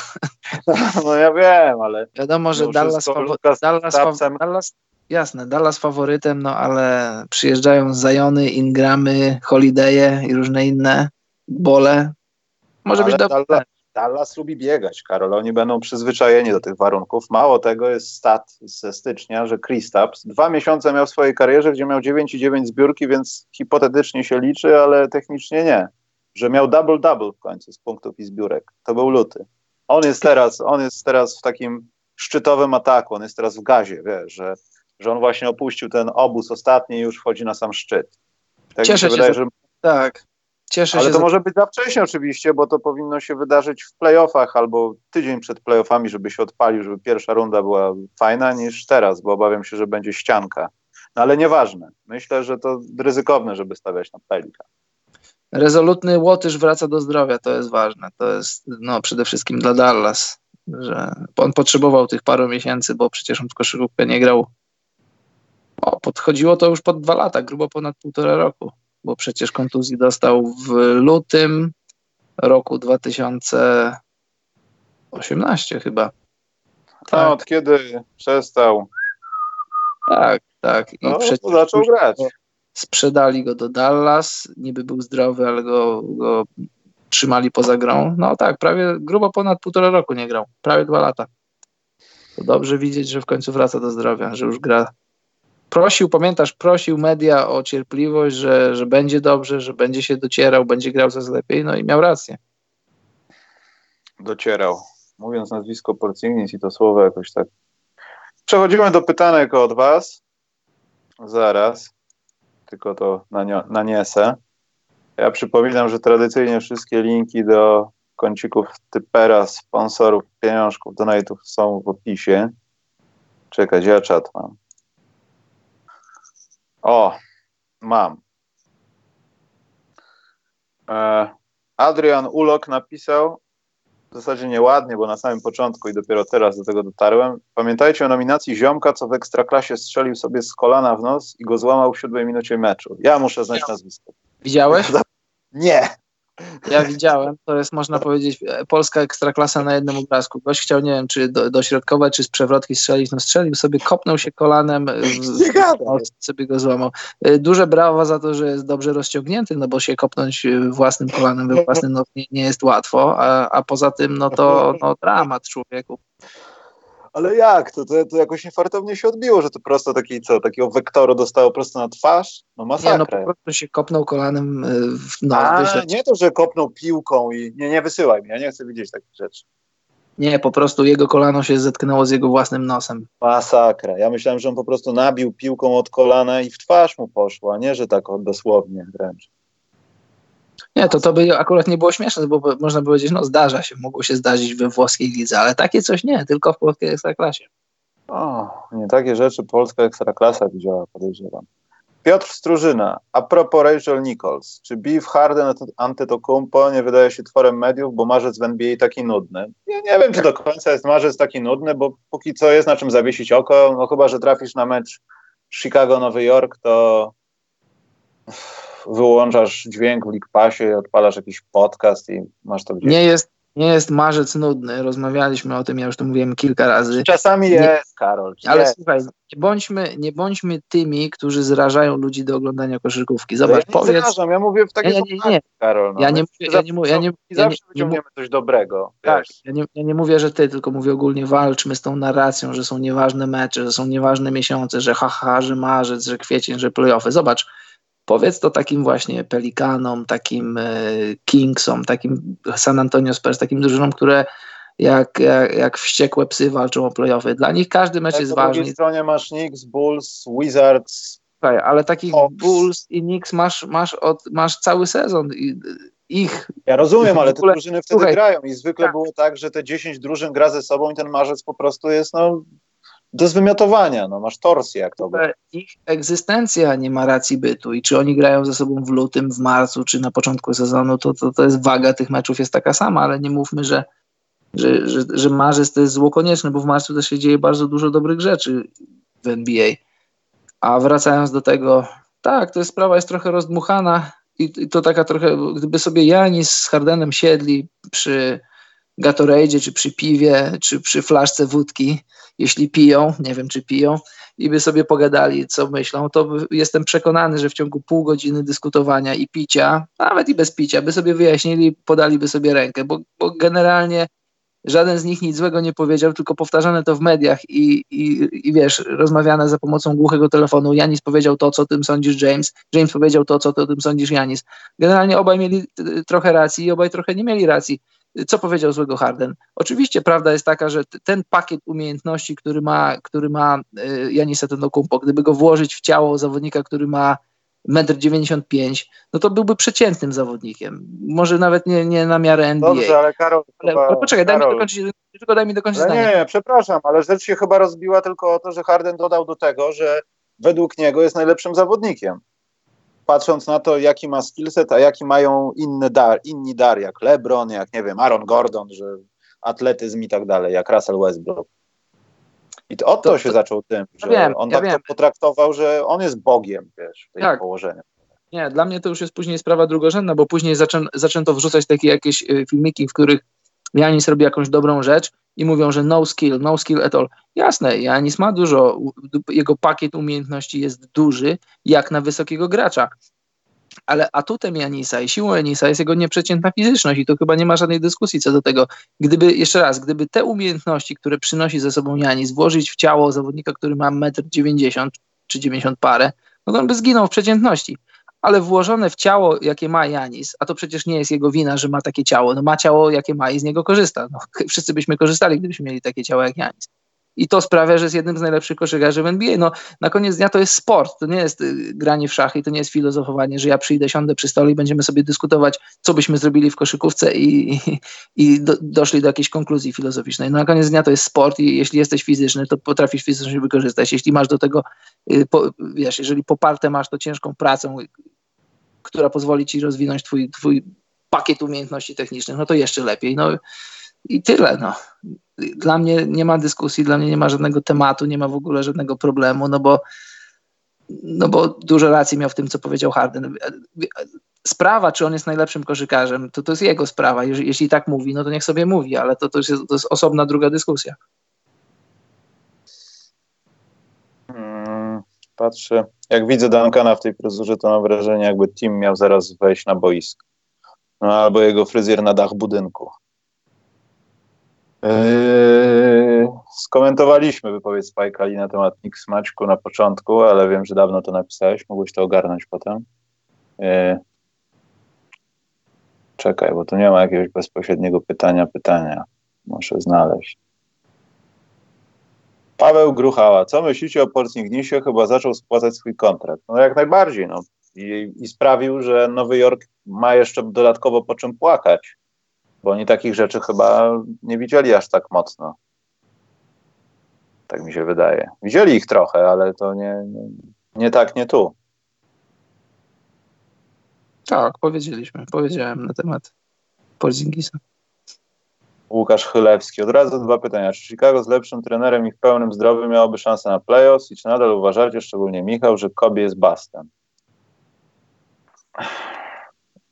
No ja wiem, ale. Wiadomo, że Dallas, fawo- Dallas, Dallas, Jasne, Dallas faworytem, no ale przyjeżdżają Zajony, Ingramy, Holiday'e i różne inne bole. Może ale być dobrze. Dallas, Dallas lubi biegać, Karol. Oni będą przyzwyczajeni do tych warunków. Mało tego jest stat ze stycznia, że Kristaps dwa miesiące miał w swojej karierze, gdzie miał 9,9 zbiórki, więc hipotetycznie się liczy, ale technicznie nie. Że miał double-double w końcu z punktów i zbiórek. To był luty. On jest teraz, on jest teraz w takim szczytowym ataku, on jest teraz w gazie, wiesz, że że on właśnie opuścił ten obóz ostatni i już wchodzi na sam szczyt. Tak Cieszę się, wydaje, że... tak. Cieszę Ale się to za... może być za wcześnie oczywiście, bo to powinno się wydarzyć w playoffach albo tydzień przed playoffami, żeby się odpalił, żeby pierwsza runda była fajna niż teraz, bo obawiam się, że będzie ścianka. No ale nieważne. Myślę, że to ryzykowne, żeby stawiać na Pelika. Rezolutny Łotysz wraca do zdrowia, to jest ważne. To jest no, przede wszystkim dla Dallas, że on potrzebował tych paru miesięcy, bo przecież on w koszykówkę nie grał o, podchodziło to już pod dwa lata, grubo ponad półtora roku, bo przecież kontuzji dostał w lutym roku 2018 chyba. Tak. No, od kiedy przestał. Tak, tak. I no, przecież zaczął grać. Sprzedali go do Dallas, niby był zdrowy, ale go, go trzymali poza grą. No tak, prawie grubo ponad półtora roku nie grał, prawie dwa lata. To dobrze widzieć, że w końcu wraca do zdrowia, że już gra prosił, pamiętasz, prosił media o cierpliwość, że, że będzie dobrze, że będzie się docierał, będzie grał coraz lepiej, no i miał rację. Docierał. Mówiąc nazwisko Porcingis i to słowo jakoś tak. Przechodzimy do pytanek od Was. Zaraz. Tylko to naniesę. Ja przypominam, że tradycyjnie wszystkie linki do kącików typera, sponsorów, pieniążków, donate'ów są w opisie. Czekaj, ja czat mam. O, mam. E, Adrian Ulok napisał, w zasadzie nieładnie, bo na samym początku i dopiero teraz do tego dotarłem. Pamiętajcie o nominacji Ziomka, co w Ekstraklasie strzelił sobie z kolana w nos i go złamał w siódmej minucie meczu. Ja muszę znać nazwisko. Widziałeś? Nie. Ja widziałem, to jest można powiedzieć polska ekstraklasa na jednym obrazku. Gość chciał, nie wiem, czy do, dośrodkować, czy z przewrotki strzelić, no strzelił sobie, kopnął się kolanem, w, sobie go złamał. Y, duże brawa za to, że jest dobrze rozciągnięty, no bo się kopnąć własnym kolanem we własny nos nie, nie jest łatwo, a, a poza tym, no to no, dramat człowieku. Ale jak? To, to, to jakoś niefartownie się odbiło, że to prosto taki, co, takiego wektoru dostało prosto na twarz? No masakra. Nie, no po prostu się kopnął kolanem y, w nos. A, nie to, że kopnął piłką i... Nie, nie wysyłaj mi, ja nie chcę widzieć takich rzeczy. Nie, po prostu jego kolano się zetknęło z jego własnym nosem. Masakra. Ja myślałem, że on po prostu nabił piłką od kolana i w twarz mu poszło, a nie, że tak dosłownie wręcz. Nie, to to by akurat nie było śmieszne, bo można by powiedzieć, no zdarza się, mogło się zdarzyć we włoskiej lidze, ale takie coś nie, tylko w polskiej ekstraklasie. O, nie takie rzeczy polska ekstraklasa widziała, podejrzewam. Piotr Strużyna, a propos Rachel Nichols, czy beef Harden Antetokounmpo nie wydaje się tworem mediów, bo marzec w NBA taki nudny? Ja nie wiem, czy do końca jest marzec taki nudny, bo póki co jest na czym zawiesić oko, no chyba, że trafisz na mecz Chicago-Nowy Jork, to wyłączasz dźwięk w League Passie, odpalasz jakiś podcast i masz to gdzieś. Nie jest, nie jest marzec nudny. Rozmawialiśmy o tym, ja już to mówiłem kilka razy. Czasami nie, jest, Karol. Ale jest. słuchaj, nie bądźmy, nie bądźmy tymi, którzy zrażają ludzi do oglądania koszykówki. Zobacz, ja powiedz. Zrażam, ja mówię w takiej Nie, nie, nie. Karol. No. Ja nie mówię, ja nie mówię, ja nie, I ja nie, zawsze nie, wyciągniemy coś dobrego. tak, ja nie, ja nie mówię, że ty, tylko mówię ogólnie walczmy z tą narracją, że są nieważne mecze, że są nieważne miesiące, że haha, że marzec, że kwiecień, że playoffy. Zobacz, powiedz to takim właśnie Pelikanom, takim e, Kingsom, takim San Antonio Spurs, takim drużynom, które jak, jak, jak wściekłe psy walczą o playoffy. Dla nich każdy mecz Tak, jest po drugiej ważny. stronie masz Knicks, Bulls, Wizards. Słuchaj, ale takich. Bulls i Knicks masz, masz, od, masz cały sezon. I, ich Ja rozumiem, ale te drużyny wtedy słuchaj, grają i zwykle tak. było tak, że te 10 drużyn gra ze sobą i ten marzec po prostu jest no, do zwymiotowania. No, masz torsję jak to ogóle ich egzystencja nie ma racji bytu i czy oni grają ze sobą w lutym, w marcu, czy na początku sezonu, to, to, to jest waga tych meczów jest taka sama, ale nie mówmy, że, że, że, że marzec to jest zło konieczne, bo w marcu też się dzieje bardzo dużo dobrych rzeczy w NBA. A wracając do tego, tak, to jest sprawa jest trochę rozdmuchana i, i to taka trochę, gdyby sobie Janis z Hardenem siedli przy Gatorade, czy przy piwie, czy przy flaszce wódki, jeśli piją, nie wiem czy piją, i by sobie pogadali, co myślą, to jestem przekonany, że w ciągu pół godziny dyskutowania i picia, nawet i bez picia, by sobie wyjaśnili, podaliby sobie rękę, bo, bo generalnie żaden z nich nic złego nie powiedział, tylko powtarzane to w mediach i, i, i wiesz, rozmawiane za pomocą głuchego telefonu. Janis powiedział to, co o tym sądzisz James, James powiedział to, co ty o tym sądzisz Janis. Generalnie obaj mieli trochę racji i obaj trochę nie mieli racji. Co powiedział złego Harden? Oczywiście prawda jest taka, że ten pakiet umiejętności, który ma, który ma y, Janis Antetokounmpo, gdyby go włożyć w ciało zawodnika, który ma 1,95 m, no to byłby przeciętnym zawodnikiem. Może nawet nie, nie na miarę NBA. Dobrze, ale Karol, ale, chyba, ale poczekaj, daj mi Karol, dokończyć, tylko daj mi dokończyć ale zdanie. nie, nie, przepraszam, ale rzecz się chyba rozbiła tylko o to, że Harden dodał do tego, że według niego jest najlepszym zawodnikiem. Patrząc na to, jaki ma skillset, a jaki mają inne dar, inni dar, jak LeBron, jak nie wiem, Aaron Gordon, że atletyzm i tak dalej, jak Russell Westbrook. I to, od to, To- się to- zaczął tym, że wiem, on ja tak wiem. to potraktował, że on jest Bogiem, wiesz, w tej Tak. położeniu. Nie, dla mnie to już jest później sprawa drugorzędna, bo później zaczę, zaczęto wrzucać takie jakieś y, filmiki, w których Janis robi jakąś dobrą rzecz i mówią, że no skill, no skill at all. Jasne, Janis ma dużo, jego pakiet umiejętności jest duży, jak na wysokiego gracza. Ale atutem Janisa i siłą Janisa jest jego nieprzeciętna fizyczność i to chyba nie ma żadnej dyskusji co do tego. Gdyby, jeszcze raz, gdyby te umiejętności, które przynosi ze sobą Janis, włożyć w ciało zawodnika, który ma 1,90 m czy 90 parę, no to on by zginął w przeciętności ale włożone w ciało, jakie ma Janis, a to przecież nie jest jego wina, że ma takie ciało, no ma ciało, jakie ma i z niego korzysta. No, wszyscy byśmy korzystali, gdybyśmy mieli takie ciało jak Janis. I to sprawia, że jest jednym z najlepszych koszykarzy w NBA. No, na koniec dnia to jest sport, to nie jest y, granie w szachy, to nie jest filozofowanie, że ja przyjdę, siądę przy stole i będziemy sobie dyskutować, co byśmy zrobili w koszykówce i, i, do, doszli do jakiejś konkluzji filozoficznej. No, na koniec dnia to jest sport i jeśli jesteś fizyczny, to potrafisz fizycznie wykorzystać. Jeśli masz do tego, y, po, wiesz, jeżeli poparte masz to ciężką pracą, która pozwoli ci rozwinąć twój, twój pakiet umiejętności technicznych, no to jeszcze lepiej. No i tyle. No. Dla mnie nie ma dyskusji, dla mnie nie ma żadnego tematu, nie ma w ogóle żadnego problemu, no bo, no bo dużo racji miał w tym, co powiedział Harden. Sprawa, czy on jest najlepszym koszykarzem, to to jest jego sprawa. Jeśli, jeśli tak mówi, no to niech sobie mówi, ale to, to, jest, to jest osobna druga dyskusja. Mm, Patrzę, jak widzę Duncana w tej fryzurze, to mam wrażenie, jakby Tim miał zaraz wejść na boisko. No, albo jego fryzjer na dach budynku. Yy, skomentowaliśmy wypowiedź Spike'a na temat Knicks Maćku na początku, ale wiem, że dawno to napisałeś. Mogłeś to ogarnąć potem. Yy, czekaj, bo tu nie ma jakiegoś bezpośredniego pytania, pytania. Muszę znaleźć. Paweł Gruchała, co myślicie o Porcingnisie? Chyba zaczął spłacać swój kontrakt. No jak najbardziej. No. I, I sprawił, że Nowy Jork ma jeszcze dodatkowo po czym płakać. Bo oni takich rzeczy chyba nie widzieli aż tak mocno. Tak mi się wydaje. Widzieli ich trochę, ale to nie, nie, nie tak, nie tu. Tak, powiedzieliśmy. Powiedziałem na temat Porzingisa. Łukasz Chylewski. Od razu dwa pytania. Czy Chicago z lepszym trenerem i w pełnym zdrowiu miałoby szansę na playoffs i czy nadal uważacie, szczególnie Michał, że Kobe jest bastem?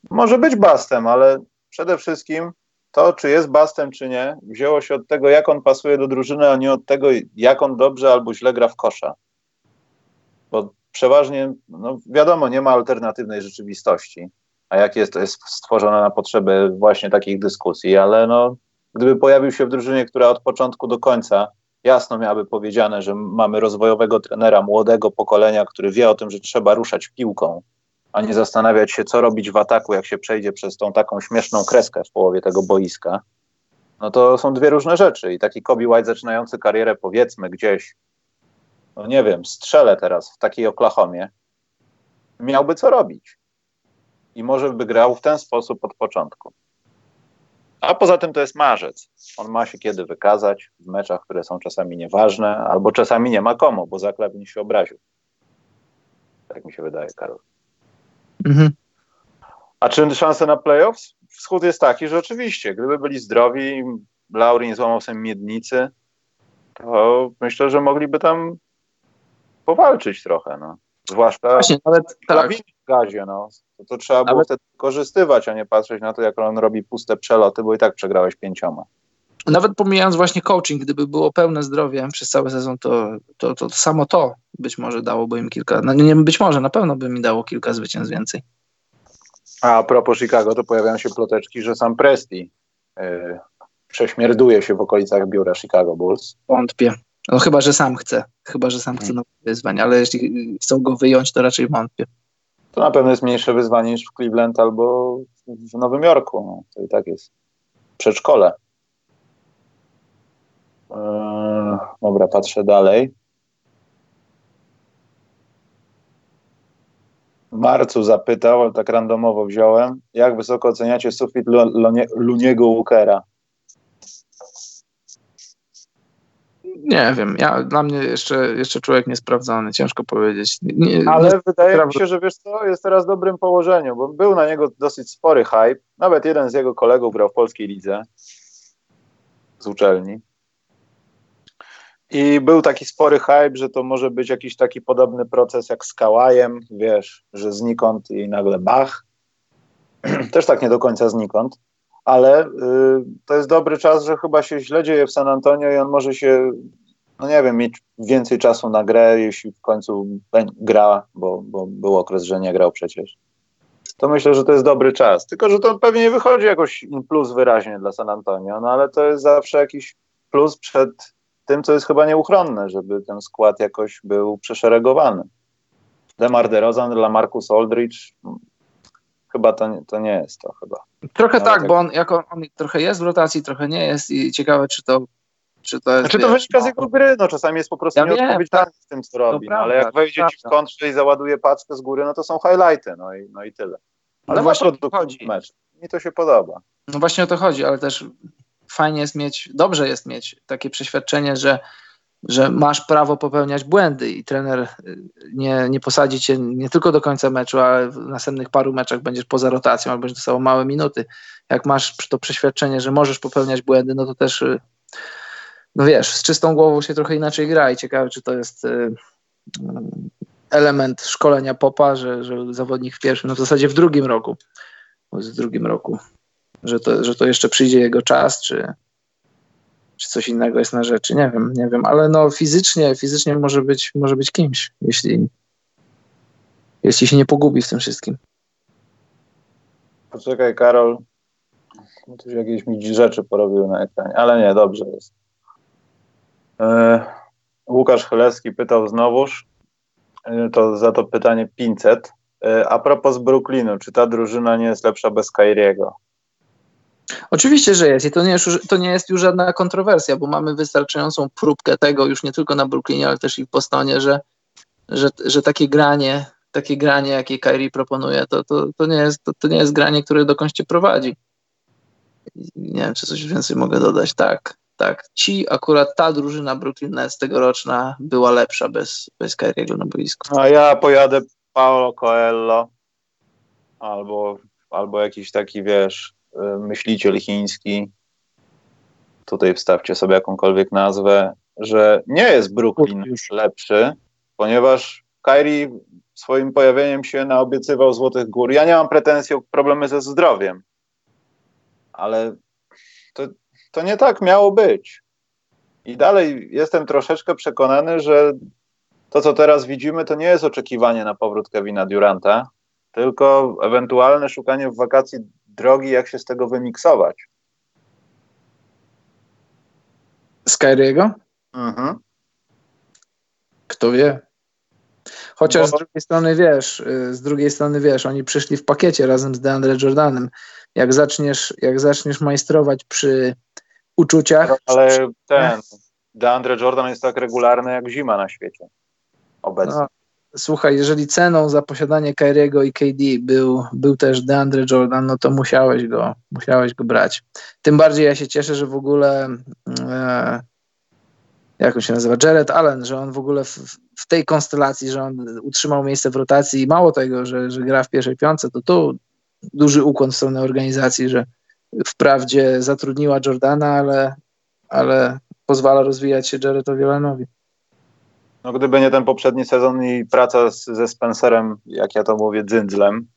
Może być bastem, ale przede wszystkim to, czy jest bastem, czy nie, wzięło się od tego, jak on pasuje do drużyny, a nie od tego, jak on dobrze albo źle gra w kosza. Bo przeważnie, no wiadomo, nie ma alternatywnej rzeczywistości, a jak jest, to jest stworzone na potrzeby właśnie takich dyskusji, ale no, gdyby pojawił się w drużynie, która od początku do końca jasno miałaby powiedziane, że mamy rozwojowego trenera młodego pokolenia, który wie o tym, że trzeba ruszać piłką, a nie zastanawiać się, co robić w ataku, jak się przejdzie przez tą taką śmieszną kreskę w połowie tego boiska, no to są dwie różne rzeczy. I taki Kobe White zaczynający karierę, powiedzmy gdzieś, no nie wiem, strzelę teraz w takiej Oklahomie, miałby co robić. I może by grał w ten sposób od początku. A poza tym to jest marzec. On ma się kiedy wykazać w meczach, które są czasami nieważne, albo czasami nie ma komu, bo zaklewnie się obraził. Tak mi się wydaje, Karol. Mhm. A czy szanse na playoffs? Wschód jest taki, że oczywiście, gdyby byli zdrowi, Laurin złamał sobie miednicy, to myślę, że mogliby tam powalczyć trochę, no. Zwłaszcza Właśnie, nawet tak. w gazie, no. To, to trzeba było nawet... wtedy wykorzystywać, a nie patrzeć na to, jak on robi puste przeloty, bo i tak przegrałeś pięcioma. Nawet pomijając właśnie coaching, gdyby było pełne zdrowie przez cały sezon, to, to, to samo to być może dałoby im kilka, no nie być może, na pewno by mi dało kilka zwycięstw więcej. A, a propos Chicago, to pojawiają się ploteczki, że sam Presti yy, prześmierduje się w okolicach biura Chicago Bulls. Wątpię. No chyba, że sam chce. Chyba, że sam chce hmm. nowe wyzwania, ale jeśli chcą go wyjąć, to raczej wątpię. To na pewno jest mniejsze wyzwanie niż w Cleveland albo w Nowym Jorku. No, to i tak jest przedszkole. Eee, dobra, patrzę dalej. Marcu zapytał, ale tak randomowo wziąłem, jak wysoko oceniacie sufit Luniego Walkera? Nie wiem, ja, dla mnie jeszcze, jeszcze człowiek niesprawdzony, ciężko powiedzieć. Nie, Ale nie wydaje mi się, że wiesz co, jest teraz w dobrym położeniu, bo był na niego dosyć spory hype. Nawet jeden z jego kolegów grał w polskiej lidze z uczelni. I był taki spory hype, że to może być jakiś taki podobny proces jak z Kałajem, wiesz, że znikąd i nagle bach. Też tak nie do końca znikąd, ale y, to jest dobry czas, że chyba się źle dzieje w San Antonio i on może się, no nie wiem, mieć więcej czasu na grę, jeśli w końcu gra, bo, bo był okres, że nie grał przecież. To myślę, że to jest dobry czas. Tylko, że to pewnie nie wychodzi jakoś plus wyraźnie dla San Antonio, no ale to jest zawsze jakiś plus przed tym, co jest chyba nieuchronne, żeby ten skład jakoś był przeszeregowany. Demar DeRozan dla Marcus Aldridge chyba to, nie, to nie jest to chyba. Trochę tak, bo on, jako on trochę jest w rotacji, trochę nie jest i ciekawe, czy to czy to jest, znaczy to wynika z jego gry, no czasami jest po prostu ja nieodpowiedzialny tak, w tym, co robi, no, ale jak wejdzie ci w kontrze i załaduje paczkę z góry, no to są highlighty, no i, no i tyle. Ale no właśnie o to chodzi. Mecz. Mi to się podoba. No właśnie o to chodzi, ale też fajnie jest mieć, dobrze jest mieć takie przeświadczenie, że, że masz prawo popełniać błędy i trener y, nie, nie posadzi cię nie tylko do końca meczu, ale w następnych paru meczach będziesz poza rotacją albo będziesz dostawał małe minuty. Jak masz to przeświadczenie, że możesz popełniać błędy, no to też y, no wiesz, z czystą głową się trochę inaczej gra i ciekawe, czy to jest y, element szkolenia popa, że, że zawodnik w pierwszym, no w zasadzie w drugim roku, w drugim roku że to, że to jeszcze przyjdzie jego czas, czy, czy coś innego jest na rzeczy. Nie wiem, nie wiem, ale no fizycznie, fizycznie może być, może być kimś, jeśli, jeśli się nie pogubi w tym wszystkim. Poczekaj, Karol. Tu jakieś mi rzeczy porobiły na ekranie, ale nie, dobrze jest. Yy, Łukasz Chylewski pytał znowuż, yy, to za to pytanie 500. Yy, a propos Brooklynu, czy ta drużyna nie jest lepsza bez Kairiego? Oczywiście, że jest i to nie, jest, to nie jest już żadna kontrowersja, bo mamy wystarczającą próbkę tego już nie tylko na Brooklynie, ale też i w Bostonie, że, że, że takie granie, takie granie, jakie Kyrie proponuje, to, to, to, nie jest, to, to nie jest granie, które dokąd cię prowadzi. Nie wiem, czy coś więcej mogę dodać. Tak, tak. Ci, akurat ta drużyna Brooklyn Nets tegoroczna była lepsza bez, bez Kyriego na boisku. A ja pojadę Paolo Coelho albo, albo jakiś taki, wiesz, myśliciel chiński, tutaj wstawcie sobie jakąkolwiek nazwę, że nie jest Brooklyn lepszy, ponieważ Kyrie swoim pojawieniem się naobiecywał Złotych Gór. Ja nie mam pretensji o problemy ze zdrowiem, ale to, to nie tak miało być. I dalej jestem troszeczkę przekonany, że to, co teraz widzimy, to nie jest oczekiwanie na powrót Kevina Duranta, tylko ewentualne szukanie w wakacji drogi, jak się z tego wymiksować. Skyriego? Mhm. Kto wie? Chociaż Bo... z drugiej strony wiesz, y, z drugiej strony wiesz, oni przyszli w pakiecie razem z DeAndre Jordanem. Jak zaczniesz, jak zaczniesz majstrować przy uczuciach. Ale ten DeAndre Jordan jest tak regularny jak zima na świecie. Obecnie. No, słuchaj, jeżeli ceną za posiadanie Kyriego i KD był, był też DeAndre Jordan, no to musiałeś go, musiałeś go brać. Tym bardziej ja się cieszę, że w ogóle e, jak on się nazywa, Jared Allen, że on w ogóle w, w, tej konstelacji, że on utrzymał miejsce w rotacji i mało tego, że, że gra w pierwszej piątce, to tu duży ukłon w stronę organizacji, że wprawdzie zatrudniła Jordana, ale, ale pozwala rozwijać się Jaredowi Allenowi. No gdyby nie ten poprzedni sezon i praca z, ze Spencerem, jak ja to mówię, dzyndzlem,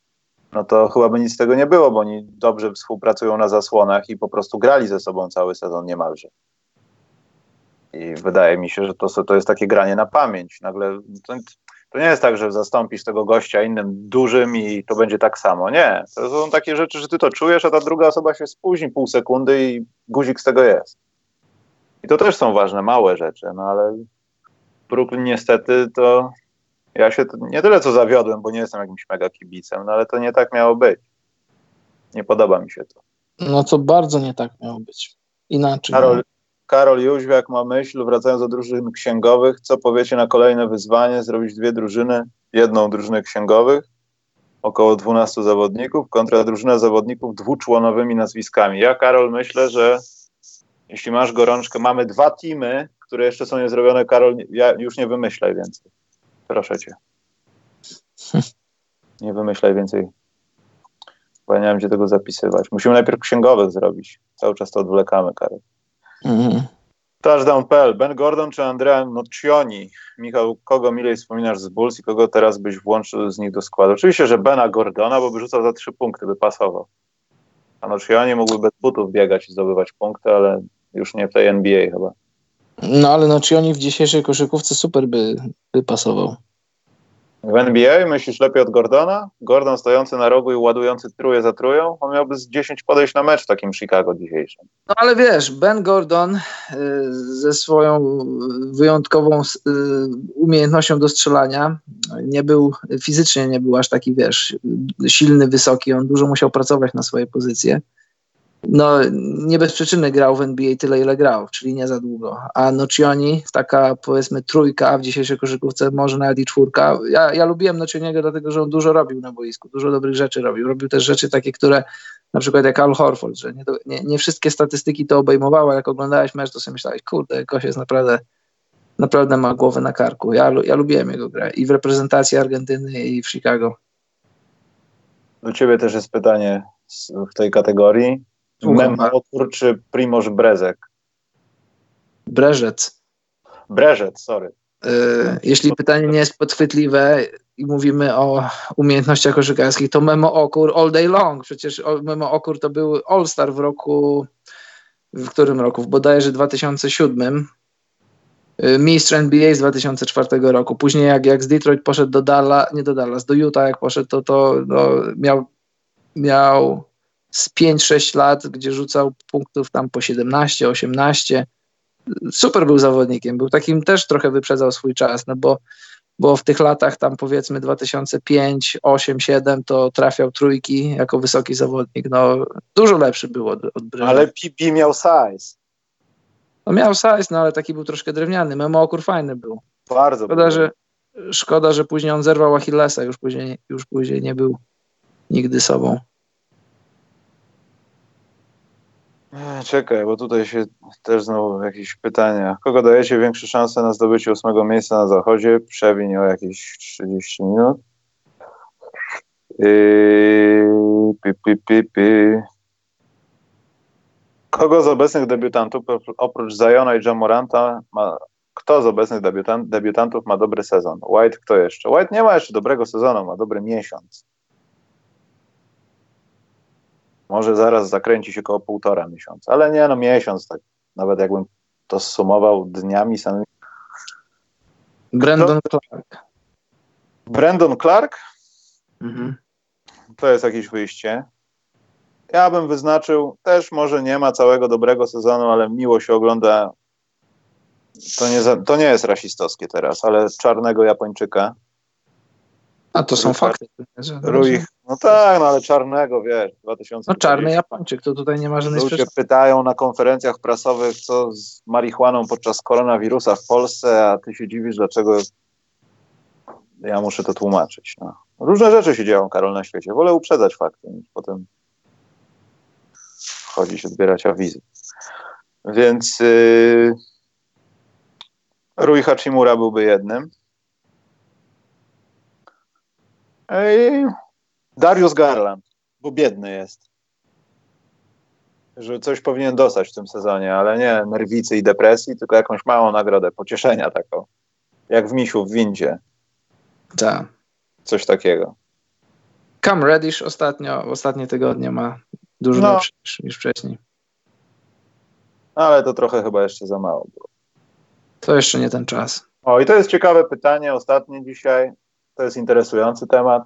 no to chyba by nic z tego nie było, bo oni dobrze współpracują na zasłonach i po prostu grali ze sobą cały sezon niemalże. I wydaje mi się, że to, to jest takie granie na pamięć. Nagle to, to nie jest tak, że zastąpisz tego gościa innym dużym i to będzie tak samo. Nie. To są takie rzeczy, że ty to czujesz, a ta druga osoba się spóźni pół sekundy i guzik z tego jest. I to też są ważne, małe rzeczy, no ale Brooklyn niestety to ja się nie tyle co zawiodłem, bo nie jestem jakimś mega kibicem, no ale to nie tak miało być. Nie podoba mi się to. No to bardzo nie tak miało być. Inaczej. Karol, Karol Jóźwiak ma myśl, wracając do drużyn księgowych, co powiecie na kolejne wyzwanie, zrobić dwie drużyny, jedną drużynę księgowych, około 12 zawodników, kontra drużynę zawodników dwuczłonowymi nazwiskami. Ja, Karol, myślę, że jeśli masz gorączkę, mamy dwa teamy, które jeszcze są niezrobione, Karol, ja już nie wymyślaj więcej. Proszę cię. Nie wymyślaj więcej. Bo ja nie wiem, gdzie tego zapisywać. Musimy najpierw księgowych zrobić. Cały czas to odwlekamy, Karol. Mhm. Touchdown.pl. Ben Gordon czy Andrea Nocioni? Michał, kogo milej wspominasz z Bulls i kogo teraz byś włączył z nich do składu? Oczywiście, że Bena Gordona, bo by rzucał za trzy punkty, by pasował. A Nocioni mógłby bez butów biegać i zdobywać punkty, ale już nie w tej NBA chyba. No ale Nocioni w dzisiejszej koszykówce super by, by pasował. W NBA myślisz lepiej od Gordona? Gordon stojący na rogu i ładujący truje za trują? On miałby z 10 podejść na mecz w takim Chicago dzisiejszym. No ale wiesz, Ben Gordon y, ze swoją wyjątkową y, umiejętnością do strzelania nie był, fizycznie nie był aż taki, wiesz, silny, wysoki. On dużo musiał pracować na swoje pozycje no nie bez przyczyny grał w NBA tyle, ile grał, czyli nie za długo. A Nocioni, taka powiedzmy trójka w dzisiejszej koszykówce, może nawet i czwórka. Ja, ja lubiłem Nocioniego dlatego, że on dużo robił na boisku, dużo dobrych rzeczy robił. Robił też rzeczy takie, które na przykład jak Al Horford, że nie, nie, nie wszystkie statystyki to obejmowały, jak oglądałeś mecz, to sobie myślałeś, kurde, Koś jest naprawdę naprawdę ma głowę na karku. Ja, ja lubiłem jego grę i w reprezentacji Argentyny i w Chicago. Do ciebie też jest pytanie w tej kategorii. Memotur czy Primoż Brezek? Breżec. Breżec, sorry. Yy, jeśli pytanie nie jest podchwytliwe i mówimy o umiejętnościach koszykarskich, to Memo Okur all day long. Przecież Memo Okur to był All-Star w roku, w którym roku? W bodajże 2007. Yy, mistrz NBA z 2004 roku. Później jak, jak z Detroit poszedł do Dallas, nie do Dallas, do Utah jak poszedł, to, to no, miał, miał z 5-6 lat, gdzie rzucał punktów tam po 17, 18. Super był zawodnikiem, był takim też trochę wyprzedzał swój czas, no bo, bo w tych latach tam powiedzmy 2005, 8, 7 to trafiał trójki jako wysoki zawodnik. No dużo lepszy był od, od Ale Pipi miał size. No miał size, no ale taki był troszkę drewniany. Memo Okur fajny był. Bardzo. Szkoda, że, szkoda, że później on zerwał Achillesa, już później, już później nie był nigdy sobą. Czekaj, bo tutaj się też znowu jakieś pytania. Kogo dajecie większe szanse na zdobycie ósmego miejsca na zachodzie? Przewiń o jakieś 30 minut. Yy, pi, pi, pi, pi. Kogo z obecnych debiutantów, oprócz Zajona i Jamoranta, ma, kto z obecnych debiutant, debiutantów ma dobry sezon? White, kto jeszcze? White nie ma jeszcze dobrego sezonu, ma dobry miesiąc. Może zaraz zakręci się około półtora miesiąca, ale nie no miesiąc, tak nawet jakbym to sumował dniami samymi. Brandon Clark. Brandon Clark? Mhm. To jest jakieś wyjście. Ja bym wyznaczył, też może nie ma całego dobrego sezonu, ale miło się ogląda. To nie, za, to nie jest rasistowskie teraz, ale czarnego Japończyka. A to są fakty. Rui, no tak, no ale czarnego, wiesz, 2000. No czarny Japończyk, to tutaj nie ma żadnej Ludzie sprzeczności. pytają na konferencjach prasowych, co z marihuaną podczas koronawirusa w Polsce, a ty się dziwisz, dlaczego ja muszę to tłumaczyć. No. Różne rzeczy się dzieją, Karol, na świecie. Wolę uprzedzać fakty, niż potem chodzić odbierać awizy. Więc yy, Rui Hachimura byłby jednym. Darius Garland, bo biedny jest. Że coś powinien dostać w tym sezonie, ale nie nerwicy i depresji, tylko jakąś małą nagrodę, pocieszenia taką. Jak w misiu w windzie. Tak. Coś takiego. Cam Reddish ostatnio, ostatnie tygodnie ma dużo No. lepszy niż, niż wcześniej. Ale to trochę chyba jeszcze za mało było. To jeszcze nie ten czas. O, i to jest ciekawe pytanie, ostatnie dzisiaj. To jest interesujący temat.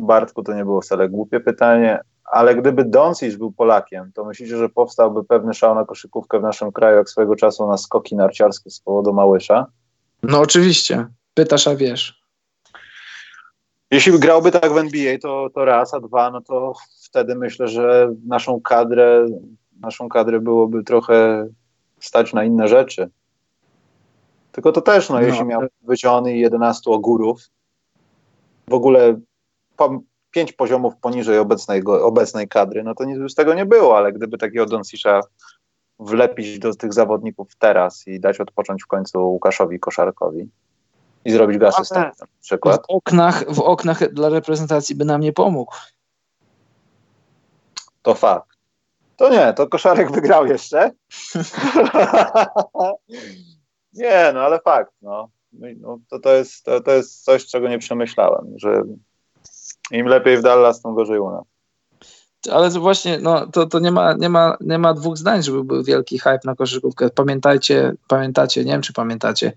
Bartku, to nie było wcale głupie pytanie, ale gdyby Doncic był Polakiem, to myślicie, że powstałby pewny szał na koszykówkę w naszym kraju, jak swego czasu na skoki narciarskie z powodu Małysza? No oczywiście. Pytasz, a wiesz. Jeśli grałby tak w NBA, to, to raz, a dwa, no to wtedy myślę, że naszą kadrę, naszą kadrę byłoby trochę stać na inne rzeczy. Tylko to też, no, No. jeśli miał być on i 11 ogórów, w ogóle po, pięć poziomów poniżej obecnej, obecnej kadry, no to nic by z tego nie było, ale gdyby takiego Doncicza wlepić do tych zawodników teraz i dać odpocząć w końcu Łukaszowi Koszarkowi i zrobić go asystentem na W przykład, oknach, w oknach dla reprezentacji by nam nie pomógł. to fakt. To nie, to koszarek wygrał jeszcze. nie, no ale fakt, no. No to, to, jest, to, to jest coś, czego nie przemyślałem, że im lepiej w Dallas, tym gorzej u nas. Ale to właśnie, no, to, to nie, ma, nie, ma, nie ma dwóch zdań, żeby był wielki hype na koszykówkę. Pamiętajcie, pamiętacie, nie wiem czy pamiętacie,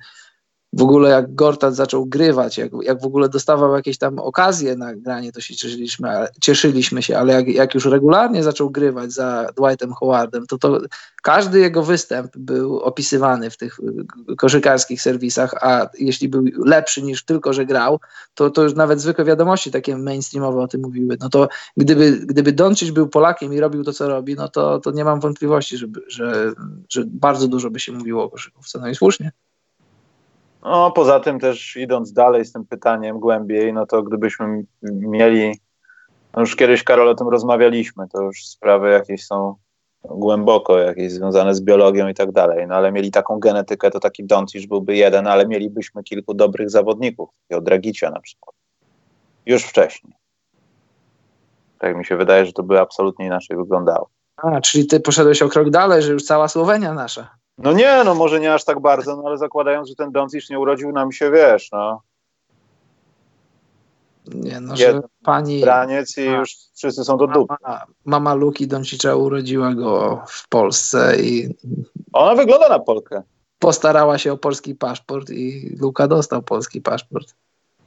w ogóle jak Gortat zaczął grywać, jak, jak w ogóle dostawał jakieś tam okazje na granie, to się cieszyliśmy, cieszyliśmy się, ale jak, jak już regularnie zaczął grywać za Dwightem Howardem, to, to każdy jego występ był opisywany w tych y, koszykarskich serwisach, a jeśli był lepszy niż tylko, że grał, to, to już nawet zwykłe wiadomości takie mainstreamowe o tym mówiły. No to gdyby, gdyby Doncic był Polakiem i robił to, co robi, no to, to nie mam wątpliwości, żeby, że, że bardzo dużo by się mówiło o koszykówce. No i słusznie. No, poza tym też idąc dalej z tym pytaniem głębiej, no to gdybyśmy mieli, no już kiedyś Karol o tym rozmawialiśmy, to już sprawy jakieś są głęboko, jakieś związane z biologią i tak dalej, no ale mieli taką genetykę, to taki Doncic byłby jeden, ale mielibyśmy kilku dobrych zawodników, takiego Dragicia na przykład, już wcześniej. Tak mi się wydaje, że to by absolutnie inaczej wyglądało. A, czyli ty poszedłeś o krok dalej, że już cała Słowenia nasza. No nie, no może nie aż tak bardzo, no ale zakładając, że ten Doncic nie urodził nam się, wiesz, no, Nie, no, że pani braniec i już wszyscy są do dupy. mama, mama Luki Doncicza urodziła go w Polsce i Ona wygląda na Polkę. postarała się o polski paszport i Luka dostał polski paszport.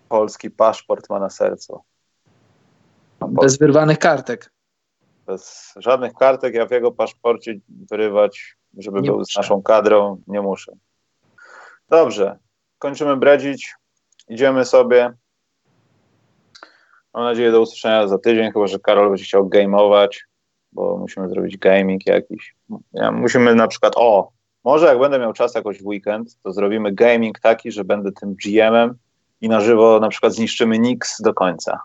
Polski paszport ma na sercu. Ma Bez wyrwanych kartek. Bez żadnych kartek ja w jego paszporcie wyrywać, żeby Nie był muszę. z naszą kadrą, nie muszę. Dobrze, kończymy bredzić. Idziemy sobie. Mam nadzieję do usłyszenia za tydzień, chyba że Karol będzie chciał gameować, bo musimy zrobić gaming jakiś. Ja, musimy na przykład, o, może jak będę miał czas jakoś w weekend, to zrobimy gaming taki, że będę tym GM-em i na żywo na przykład zniszczymy Nix do końca.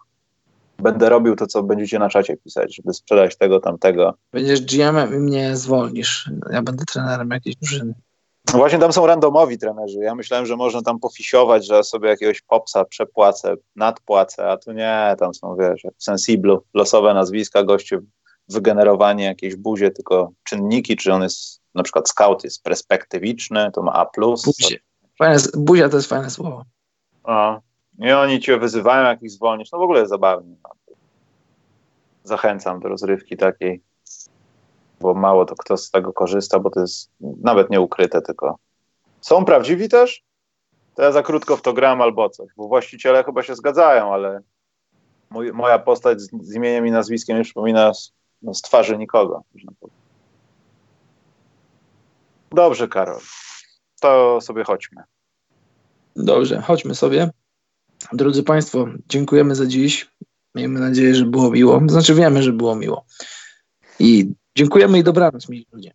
Będę robił to, co będziecie na czacie pisać, żeby sprzedać tego, tamtego. Będziesz GM-em i mnie zwolnisz. Ja będę trenerem jakiejś drużyny. No właśnie tam są randomowi trenerzy. Ja myślałem, że można tam pofisiować, że sobie jakiegoś popsa przepłacę, nadpłacę, a tu nie, tam są, wiesz, w Sensiblu, losowe nazwiska, goście wygenerowanie jakiejś buzie, tylko czynniki, czy on jest, na przykład scout jest perspektywiczny, to ma A+. Buzie. Fajne, buzia to jest fajne słowo. A, I oni cię wyzywają, jak ich zwolnisz. No w ogóle jest zabawnie. Zachęcam do rozrywki takiej bo mało to kto z tego korzysta, bo to jest nawet nie ukryte, tylko są prawdziwi też? To ja za krótko w to gram albo coś, bo właściciele chyba się zgadzają, ale mój, moja postać z, z, imieniem i nazwiskiem nie przypomina z, no, z twarzy nikogo. Dobrze, Karol. To sobie chodźmy. Dobrze, chodźmy sobie. Drodzy Państwo, dziękujemy za dziś. Miejmy nadzieję, że było miło. Znaczy wiemy, że było miło. I Dziękujemy i dobranoc, mili ludzie.